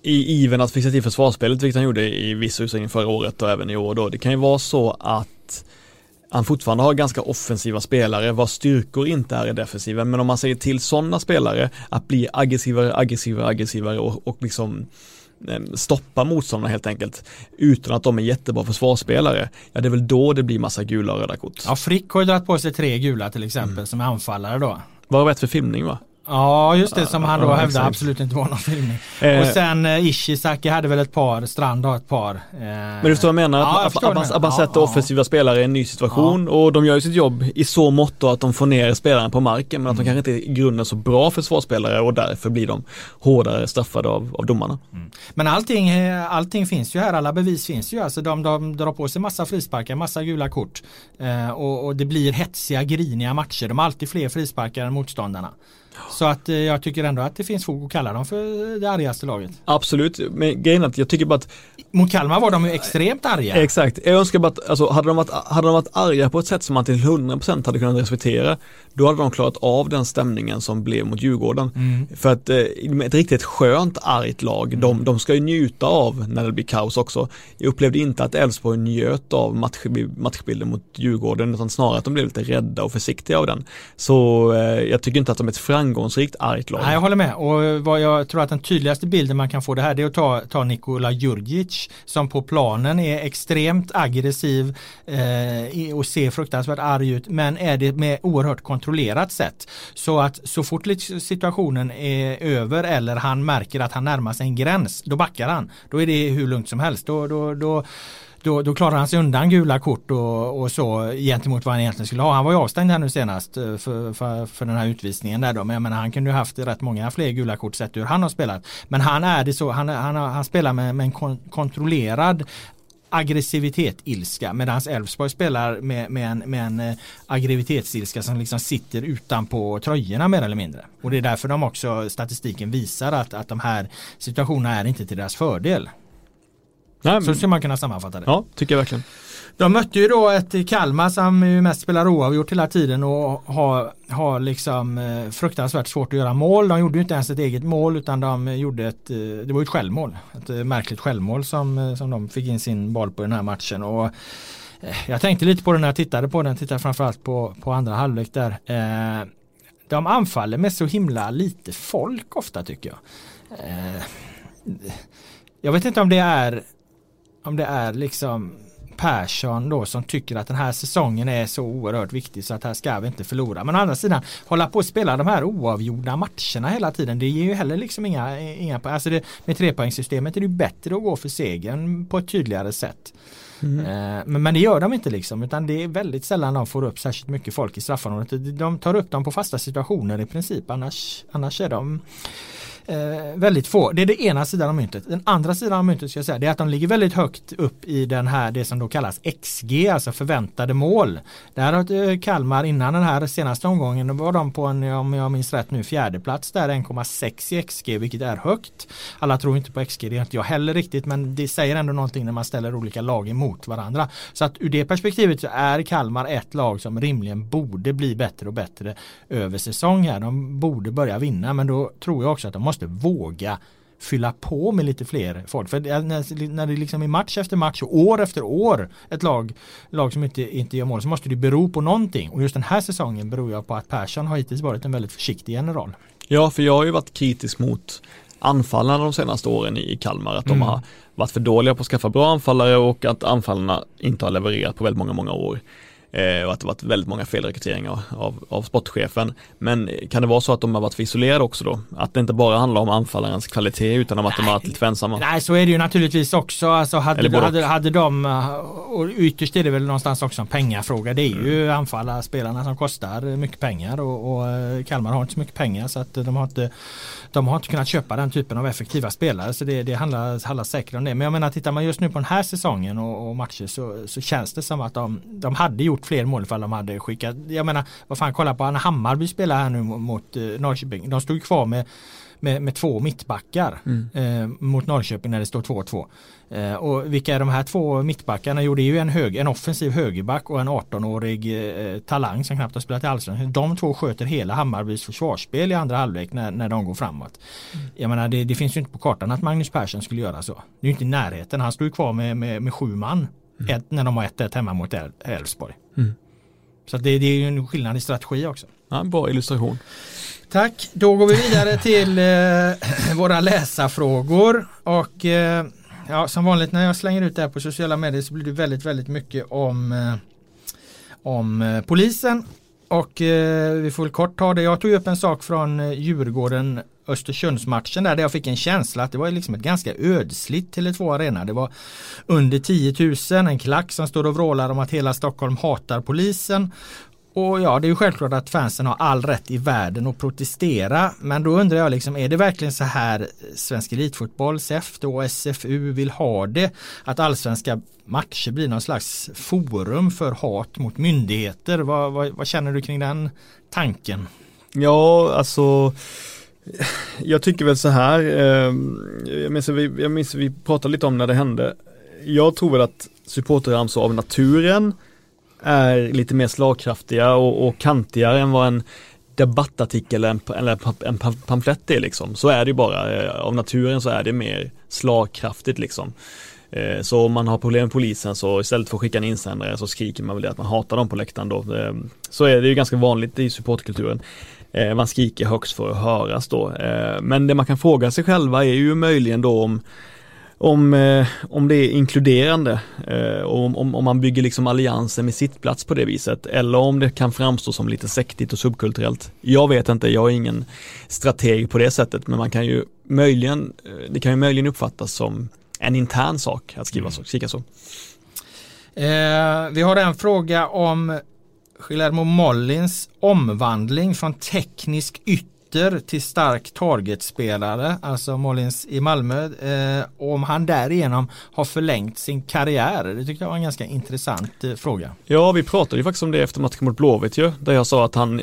i iven att fixa till försvarsspelet, vilket han gjorde i viss utsträckning förra året och även i år då. Det kan ju vara så att han fortfarande har ganska offensiva spelare vars styrkor inte är i defensiven. Men om man säger till sådana spelare att bli aggressivare, aggressivare, aggressivare och, och liksom eh, stoppa motståndarna helt enkelt utan att de är jättebra försvarsspelare. Ja det är väl då det blir massa gula och röda kort. Ja Frick har ju dragit på sig tre gula till exempel mm. som är anfallare då. Vad var rätt för filmning va? Ja just det som han då ja, hävdar absolut inte var någon filmning. Eh, och sen eh, Ishizaki hade väl ett par, Strand har ett par. Eh, men du förstår vad jag menar? Ja, att, att, man, att man sätter ja, offensiva spelare i en ny situation och de gör ju sitt jobb i så mått att de får ner spelaren på marken men att de mm. kanske inte är i grunden så bra försvarsspelare och därför blir de hårdare straffade av, av domarna. Mm. Men allting, eh, allting finns ju här, alla bevis finns ju. Alltså de, de drar på sig massa frisparkar, massa gula kort eh, och, och det blir hetsiga, griniga matcher. De har alltid fler frisparkar än motståndarna. Så att eh, jag tycker ändå att det finns fog att kalla dem för det argaste laget. Absolut, men grejen är att jag tycker bara att Mot Kalmar var de ju extremt arga. Exakt, jag önskar bara att, alltså, hade, de varit, hade de varit arga på ett sätt som man till 100% hade kunnat respektera, då hade de klarat av den stämningen som blev mot Djurgården. Mm. För att eh, ett riktigt skönt argt lag, mm. de, de ska ju njuta av när det blir kaos också. Jag upplevde inte att Elfsborg njöt av match, matchbilden mot Djurgården, utan snarare att de blev lite rädda och försiktiga av den. Så eh, jag tycker inte att de är ett framgångsrikt argt lag. Nej, jag håller med och eh, vad jag tror att den tydligaste bilden man kan få det här det är att ta, ta Nikola Jurgic som på planen är extremt aggressiv eh, och ser fruktansvärt arg ut men är det med oerhört kontrollerat sätt. Så att så fort situationen är över eller han märker att han närmar sig en gräns då backar han. Då är det hur lugnt som helst. Då, då, då då, då klarar han sig undan gula kort och, och så gentemot vad han egentligen skulle ha. Han var ju avstängd här nu senast eh, för, för, för den här utvisningen där då. Men jag menar, han kunde ju haft rätt många fler gula kort sett hur han har spelat. Men han är det så, han, han, han spelar med, med en kon kontrollerad aggressivitet, ilska medan Elfsborg spelar med, med en, med en eh, aggressivitetsilska som liksom sitter utanpå tröjorna mer eller mindre. Och det är därför de också statistiken visar att, att de här situationerna är inte till deras fördel. Nej, så skulle man kunna sammanfatta det. Ja, tycker jag verkligen. De mötte ju då ett Kalmar som ju mest spelar oavgjort hela tiden och har, har liksom eh, fruktansvärt svårt att göra mål. De gjorde ju inte ens ett eget mål utan de gjorde ett, eh, det var ett självmål. Ett eh, märkligt självmål som, som de fick in sin boll på den här matchen. Och jag tänkte lite på den när jag tittade på den, tittade framförallt på, på andra halvlek där. De anfaller med så himla lite folk ofta tycker jag. Jag vet inte om det är om det är liksom Persson då som tycker att den här säsongen är så oerhört viktig så att här ska vi inte förlora. Men å andra sidan hålla på att spela de här oavgjorda matcherna hela tiden det ger ju heller liksom inga, inga alltså det, med trepoängssystemet är det bättre att gå för segern på ett tydligare sätt. Mm. Eh, men, men det gör de inte liksom utan det är väldigt sällan de får upp särskilt mycket folk i straffområdet. De tar upp dem på fasta situationer i princip annars, annars är de Eh, väldigt få. Det är det ena sidan av myntet. Den andra sidan av myntet ska jag säga det är att de ligger väldigt högt upp i den här det som då kallas XG, alltså förväntade mål. Där har eh, Kalmar innan den här senaste omgången, då var de på en, om jag minns rätt nu, fjärde plats där 1,6 i XG, vilket är högt. Alla tror inte på XG, det är inte jag heller riktigt, men det säger ändå någonting när man ställer olika lag emot varandra. Så att ur det perspektivet så är Kalmar ett lag som rimligen borde bli bättre och bättre över säsong här. De borde börja vinna, men då tror jag också att de måste måste våga fylla på med lite fler folk. För när, när det liksom är match efter match och år efter år ett lag, lag som inte, inte gör mål så måste det bero på någonting. Och just den här säsongen beror jag på att Persson har hittills varit en väldigt försiktig general. Ja, för jag har ju varit kritisk mot anfallarna de senaste åren i Kalmar. Att Mm. de har varit för dåliga på att skaffa bra anfallare och att anfallarna inte har levererat på väldigt många, många år. Eh, och att det varit väldigt många felrekryteringar av, av sportchefen. Men kan det vara så att de har varit för isolerade också då? Att det inte bara handlar om anfallarens kvalitet utan om att de har varit lite för ensamma? Nej så är det ju naturligtvis också. Alltså hade, Eller både hade, hade de, och ytterst är det väl någonstans också en pengafråga. Det är ju anfallarspelarna som kostar mycket pengar och, och eh, Kalmar har inte så mycket pengar så att de har inte de har inte kunnat köpa den typen av effektiva spelare så det, det handlar, handlar säkert om det. Men jag menar tittar man just nu på den här säsongen och, och matcher så, så känns det som att de, de hade gjort fler mål ifall de hade skickat. Jag menar vad fan kolla på Anna Hammarby spelar här nu mot, eh, Norrköping. De stod kvar med med, med två mittbackar Mm. eh, mot Norrköping när det står 2-2. Eh, och vilka är de här två mittbackarna? Jo det är ju en, hög, en offensiv högerback och en 18-årig eh, talang som knappt har spelat i Allsvenskan. De två sköter hela Hammarbys försvarsspel i andra halvlek när, när de går framåt. Jag menar det, det finns ju inte på kartan att Magnus Persson skulle göra så. Det är ju inte i närheten. Han står ju kvar med, med, med sju man ett, när de har 1-1 hemma mot El- Elfsborg. Mm. Så det, det är ju en skillnad i strategi också. Ja, bra illustration. Tack, då går vi vidare till eh, våra läsarfrågor och eh, ja, som vanligt när jag slänger ut det här på sociala medier så blir det väldigt, väldigt mycket om, eh, om eh, polisen och eh, vi får väl kort ta det. Jag tog upp en sak från eh, Djurgården Östersundsmatchen där, där jag fick en känsla att det var liksom ett ganska ödsligt Tele2 Arena. Det var under 10 000, en klack som står och vrålar om att hela Stockholm hatar polisen. Och ja, det är ju självklart att fansen har all rätt i världen att protestera. Men då undrar jag liksom, är det verkligen så här Svensk Elitfotboll, SEF och SFU vill ha det? Att allsvenska matcher blir någon slags forum för hat mot myndigheter. Vad, vad, vad känner du kring den tanken? Ja, alltså jag tycker väl så här, ehm, jag, minns, vi, jag minns vi pratade lite om när det hände. Jag tror väl att supporterramsor av naturen är lite mer slagkraftiga och, och kantigare än vad en debattartikel eller en, eller en pamflett är liksom. Så är det ju bara. Eh, av naturen så är det mer slagkraftigt liksom. Eh, så om man har problem med polisen så istället för att skicka en insändare så skriker man väl det att man hatar dem på läktaren då. Ehm, så är det ju ganska vanligt i supportkulturen. Eh, Man skriker högst för att höras då. Eh, Men det man kan fråga sig själva är ju möjligen då om om, eh, om det är inkluderande eh, och om, om, man bygger liksom allianser med sittplats på det viset eller om det kan framstå som lite sektigt och subkulturellt. Jag vet inte, jag är ingen strateg på det sättet men man kan ju möjligen, det kan ju möjligen uppfattas som en intern sak att skriva så, kika så. Eh, vi har en fråga om Guillermo Mollins omvandling från teknisk ytter till stark targetspelare, alltså Mollins i Malmö, eh, om han därigenom har förlängt sin karriär. Det tyckte jag var en ganska intressant eh, fråga. Ja, vi pratade ju faktiskt om det efter matchen mot Blåvitt ju, där jag sa att han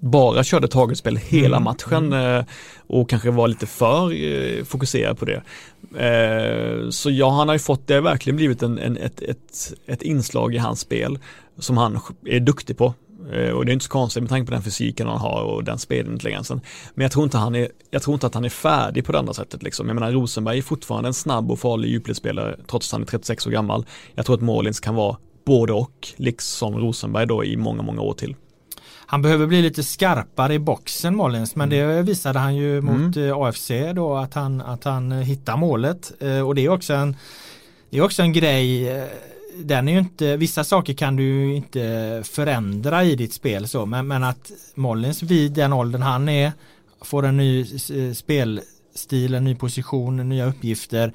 bara körde targetspel hela Mm, matchen eh, och kanske var lite för eh, fokuserad på det. Eh, så ja, han har ju fått, det har verkligen blivit en, en, ett, ett, ett inslag i hans spel som han är duktig på. Eh, och det är inte så konstigt med tanke på den fysiken han har och den spelintelligensen. Men jag tror inte han är, jag tror inte att han är färdig på det andra sättet liksom. Jag menar Rosenberg är fortfarande en snabb och farlig djupledsspelare trots att han är 36 år gammal. Jag tror att Målins kan vara både och, liksom Rosenberg då i många, många år till. Han behöver bli lite skarpare i boxen Mollins men det visade han ju mot eh, AFC då att han, att han hittar målet Eh, och det är också en det är också en grej den är ju inte, vissa saker kan du ju inte förändra i ditt spel så men, men att Mollins vid den åldern han är får en ny spelstil, en ny position, nya uppgifter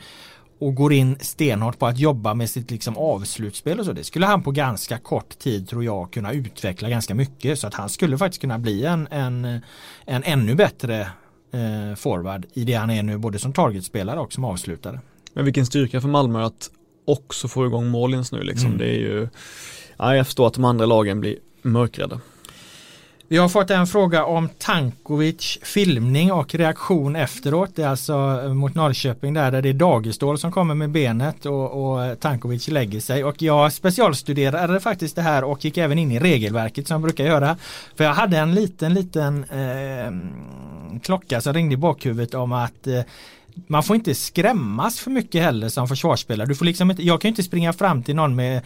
och går in stenhårt på att jobba med sitt liksom avslutsspel och så. Det skulle han på ganska kort tid tror jag kunna utveckla ganska mycket så att han skulle faktiskt kunna bli en, en, en ännu bättre eh, forward i det han är nu både som targetspelare och som avslutare. Men vilken styrka för Malmö att också få igång Målins nu liksom. Mm. Det är ju, ja, jag förstår att de andra lagen blir mörkrädda. Vi har fått en fråga om Tankovic filmning och reaktion efteråt. Det är alltså eh, mot Norrköping där, där det är Dagestål som kommer med benet och, och Tankovic lägger sig. Och jag specialstuderade faktiskt det här och gick även in i regelverket som jag brukar göra. För jag hade en liten, liten eh, klocka som ringde i bakhuvudet om att eh, man får inte skrämmas för mycket heller som försvarsspelare. Du får liksom inte, jag kan ju inte springa fram till någon med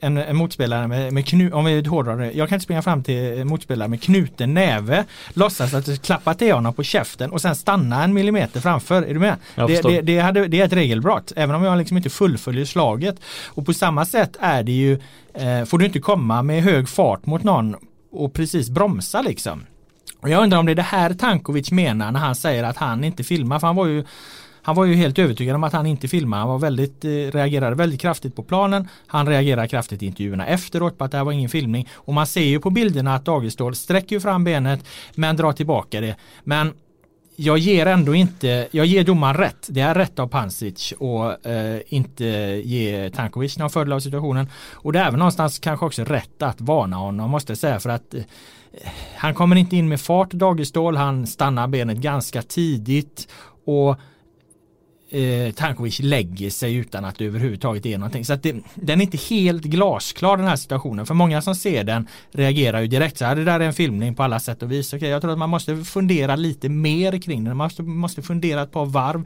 en, en motspelare med, med knu, om vi hårdrar det, jag kan inte springa fram till en motspelare med knuten näve, låtsas att du klappar till honom på käften och sen stanna en millimeter framför. Är du med? Det, det, det, hade, det är ett regelbrott, även om jag liksom inte fullföljer slaget. Och på samma sätt är det ju, eh, får du inte komma med hög fart mot någon och precis bromsa liksom. Och jag undrar om det är det här Tankovic menar när han säger att han inte filmar, för han var ju han var ju helt övertygad om att han inte filmade. Han var väldigt, eh, reagerade väldigt kraftigt på planen. Han reagerade kraftigt i intervjuerna efteråt på att det här var ingen filmning. Och man ser ju på bilderna att Dagestål sträcker fram benet men drar tillbaka det. Men jag ger ändå inte, jag ger domaren rätt. Det är rätt av Pansic och eh, inte ge Tankovic någon fördel av situationen. Och det är väl någonstans kanske också rätt att varna honom måste jag säga för att eh, han kommer inte in med fart Dagestål, han stannar benet ganska tidigt och eh, Tankovic lägger sig utan att det överhuvudtaget är någonting. Så att det, den är inte helt glasklar den här situationen. För många som ser den reagerar ju direkt så här, det där är en filmning på alla sätt och vis. Okay, jag tror att man måste fundera lite mer kring den. Man måste, måste fundera ett par varv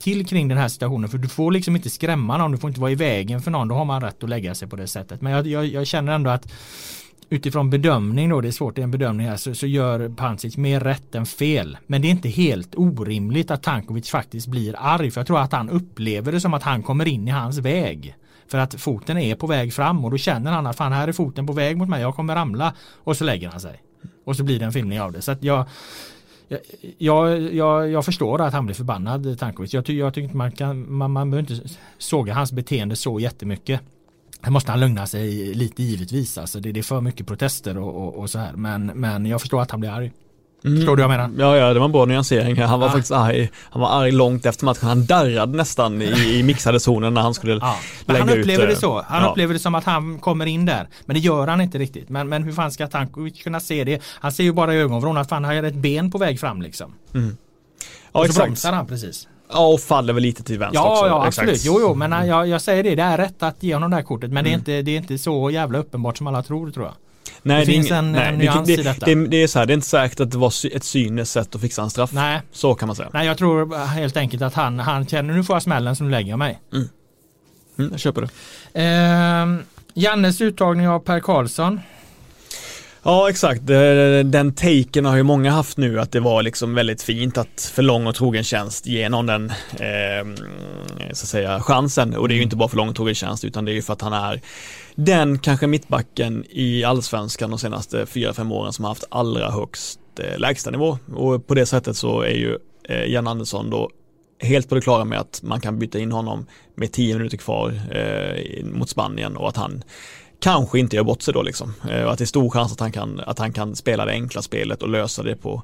till kring den här situationen för du får liksom inte skrämma någon, du får inte vara i vägen för någon, då har man rätt att lägga sig på det sättet. Men jag, jag, jag känner ändå att utifrån bedömning då, det är svårt i en bedömning här, så, så gör Pancic mer rätt än fel. Men det är inte helt orimligt att Tankovic faktiskt blir arg, för jag tror att han upplever det som att han kommer in i hans väg. För att foten är på väg fram och då känner han att fan här är foten på väg mot mig, jag kommer ramla. Och så lägger han sig. Och så blir det en filmning av det. Så att jag, jag, jag, jag, förstår att han blir förbannad Tankovic. Jag, jag tycker inte man kan, man, man behöver inte såga hans beteende så jättemycket. Här måste han lugna sig lite givetvis. Alltså det, det är för mycket protester och, och, och, så här. Men, men jag förstår att han blir arg. Mm. Förstår du vad jag menar? Ja, ja, det var en bra nyansering. Han var ja. faktiskt arg. Han var arg långt efter matchen. Han darrade nästan i, i mixade zonen när han skulle men lägga Han upplever ut, det så. Han ja. upplever det som att han kommer in där. Men det gör han inte riktigt. Men, men hur fan ska Tankovic kunna se det? Han ser ju bara i ögonvrån att fan har jag ett ben på väg fram liksom. Mm. Ja, och så exakt. bromsar han precis. Ja, och faller väl lite till vänster ja, också. Ja, absolut. Exakt. Jo, jo, men mm. jag, jag säger det. Det är rätt att ge honom det här kortet. Men mm. det, är mm. inte, det är inte så jävla uppenbart som alla tror, tror jag. Nej, det, det finns en, nej, en nyans det, i detta. Det, det, är så här, det är inte säkert att det var ett cyniskt sätt att fixa en straff. Nej. Så kan man säga. Nej, jag tror helt enkelt att han, han känner nu får jag smällen som lägger mig. Mm. Mm, jag köper det. Eh, Jannes uttagning av Per Karlsson. Ja exakt, den taken har ju många haft nu att det var liksom väldigt fint att för lång och trogen tjänst ge någon den eh, så att säga chansen. Och det är ju inte bara för lång och trogen tjänst utan det är ju för att han är den kanske mittbacken i allsvenskan de senaste 4-5 åren som har haft allra högst eh, lägstanivå och på det sättet så är ju eh, Jan Andersson då helt på det klara med att man kan byta in honom med 10 minuter kvar eh, mot Spanien och att han kanske inte gör bort sig då liksom. Eh, och att det är stor chans att han kan, att han kan spela det enkla spelet och lösa det på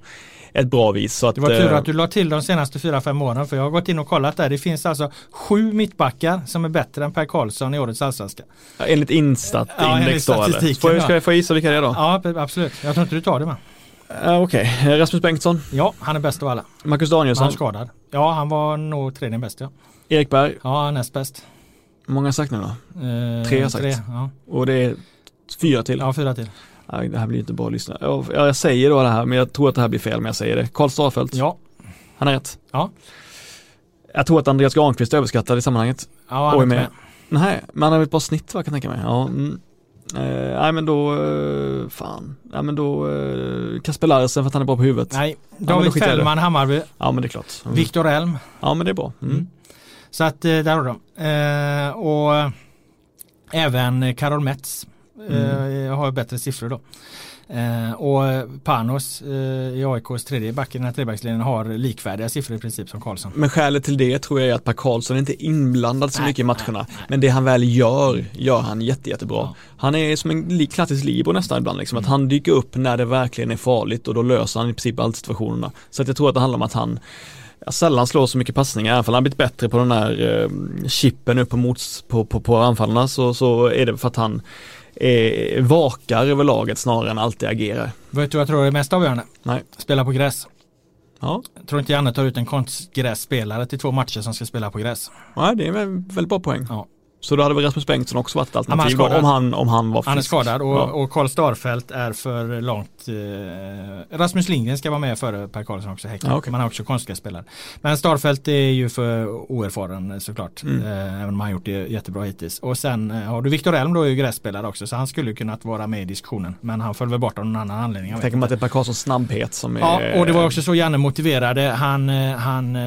ett bra vis. Så att, det var tur eh, att du la till de senaste 4-5 åren för jag har gått in och kollat där. Det finns alltså sju mittbackar som är bättre än Per Karlsson i årets allsvenska. enligt Instat-index ja, då eller? Får jag, ska jag få gissa vilka det är då? Ja absolut, jag tror inte du tar det med. Uh, Okej, okay. Rasmus Bengtsson? Ja, han är bäst av alla. Marcus Danielsson? Han är skadad. Ja, han var nog tredje bäst ja. Erik Berg? Ja, näst bäst. Många har sagt nu då? Eh, tre har sagt. Tre, ja. Och det är fyra till? Ja, fyra till. Nej, det här blir inte bra att lyssna. Jag, jag säger då det här, men jag tror att det här blir fel, men jag säger det. Karl Starfelt? Ja. Han är rätt? Ja. Jag tror att Andreas Granqvist är överskattad i sammanhanget. Ja, han är med. Nej, men han har ett bra snitt vad jag kan tänka mig. Ja, mm. Eh, nej men då, eh, fan, nej men då eh, Kasper Larsen för att han är bra på huvudet. Nej, David ja, Fällman, Hammarby. Ja men det är klart. Mm. Viktor Elm. Ja men det är bra. Mm. Så att eh, där har de. Eh, och även Karol Metz mm. har bättre siffror då. Eh, och Panos eh, i AIKs tredje back i den här trebackslinjen har likvärdiga siffror i princip som Karlsson. Men skälet till det tror jag är att Per Karlsson inte är inblandad så nej, mycket i matcherna. Nej, nej. Men det han väl gör, gör han jätte, jättebra. Ja. Han är som en klassisk Libro nästan ibland liksom. Mm. Att han dyker upp när det verkligen är farligt och då löser han i princip alla situationerna. Så att jag tror att det handlar om att han sällan slår så mycket passningar, även om han blivit bättre på den här eh, chippen upp på, mots, på, på, på anfallarna så, så är det för att han eh, vakar över laget snarare än alltid agerar. Vet du vad jag tror är mest avgörande? Nej. Spela på gräs. Ja. Jag tror inte Janne tar ut en konstgrässpelare till två matcher som ska spela på gräs. Nej, det är en väldigt bra poäng. Ja. Så då hade väl Rasmus Bengtsson också varit ett han alternativ skadad. om han, om han var frisk. Han är skadad och, Ja. och Karl Starfelt är för långt. Eh, Rasmus Lindgren ska vara med före Per Karlsson också. Häcken. Ja, okej. Man har också konstgrässpelare. Men Starfelt är ju för oerfaren såklart. Mm. Eh, även om han gjort det jättebra hittills. Och sen eh, har du Viktor Elm då är ju grässpelare också. Så han skulle kunnat vara med i diskussionen. Men han föll väl bort av någon annan anledning. jag vet Tänker man att det är Per Karlssons snabbhet som är... Ja, och det var också så Janne motiverade. Han, eh, han, eh,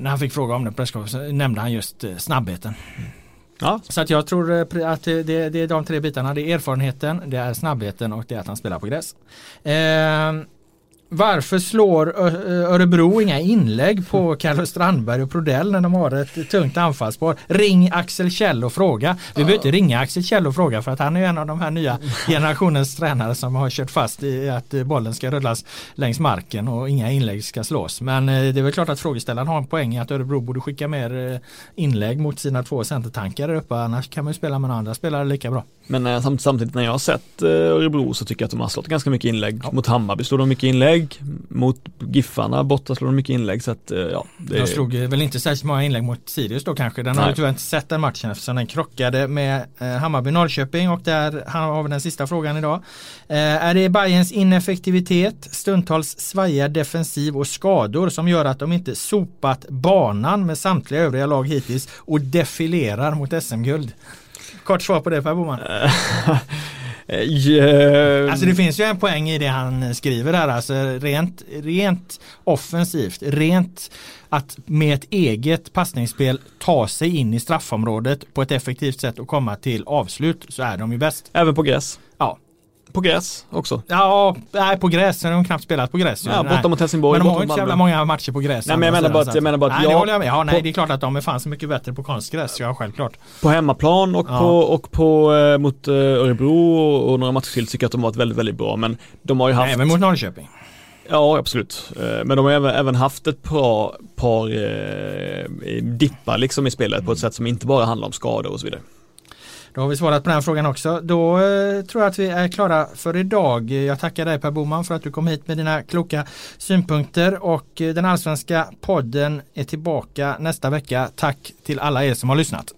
när han fick fråga om det på nämnde han just eh, snabbheten. Ja, Så att jag tror eh, att det, det, det är de tre bitarna. Det är erfarenheten, det är snabbheten och det är att han spelar på gräs. Eh, varför slår Örebro inga inlägg på Carlos Strandberg och Prodell när de har ett tungt anfallsspår? Ring Axel Kjell och fråga. Vi behöver inte ringa Axel Kjell och fråga för att han är en av de här nya generationens tränare som har kört fast i att bollen ska rullas längs marken och inga inlägg ska slås. Men eh, det är väl klart att frågeställaren har en poäng i att Örebro borde skicka mer eh, inlägg mot sina två centertankar där uppe. Annars kan man ju spela med andra spelare lika bra. men eh, samt, samtidigt när jag har sett Örebro så tycker jag att de har slått ganska mycket inlägg. Mot Hammarby slår de mycket inlägg. Mot Giffarna borta slår de mycket inlägg. Så att, eh, ja, det De slog väl inte särskilt många inlägg mot Sirius då kanske. Den har Nej. ju tyvärr inte sett den matchen eftersom den krockade med eh, Hammarby-Norrköping och där har vi den sista frågan idag. Eh, är det Bayerns ineffektivitet, stundtals svajiga defensiv och skador som gör att de inte sopat banan med samtliga övriga lag hittills och defilerar mot SM-guld? Kort svar på det Per Boman. Eh, ja, Alltså det finns ju en poäng i det han skriver här. Alltså rent, rent offensivt, rent att med ett eget passningsspel ta sig in i straffområdet på ett effektivt sätt och komma till avslut så är de ju bäst. Även på gräs. Ja, På gräs också. ja nej, på gräs. De har knappt spelat på gräs. Ja, borta mot Helsingborg. Men de har inte så jävla många matcher på gräs. Nej, men jag menar bara att- jag menar bara att nej, det jag- håller jag med. Ja, nej, på- det är klart att de är fan så mycket bättre på konstgräs. Ja, självklart. På hemmaplan och Ja. på, och på eh, mot eh, Örebro och, och några matcher till tycker jag att de har varit väldigt, väldigt bra. Men de har ju haft... Även mot Norrköping. Ja, absolut. Eh, Men de har även, även haft ett par, par eh, dippar liksom i spelet på ett sätt som inte bara handlar om skador och så vidare. Då har vi svarat på den frågan också. Då eh, tror jag att vi är klara för idag. Jag tackar dig Per Boman för att du kom hit med dina kloka synpunkter och eh, den allsvenska podden är tillbaka nästa vecka. Tack till alla er som har lyssnat.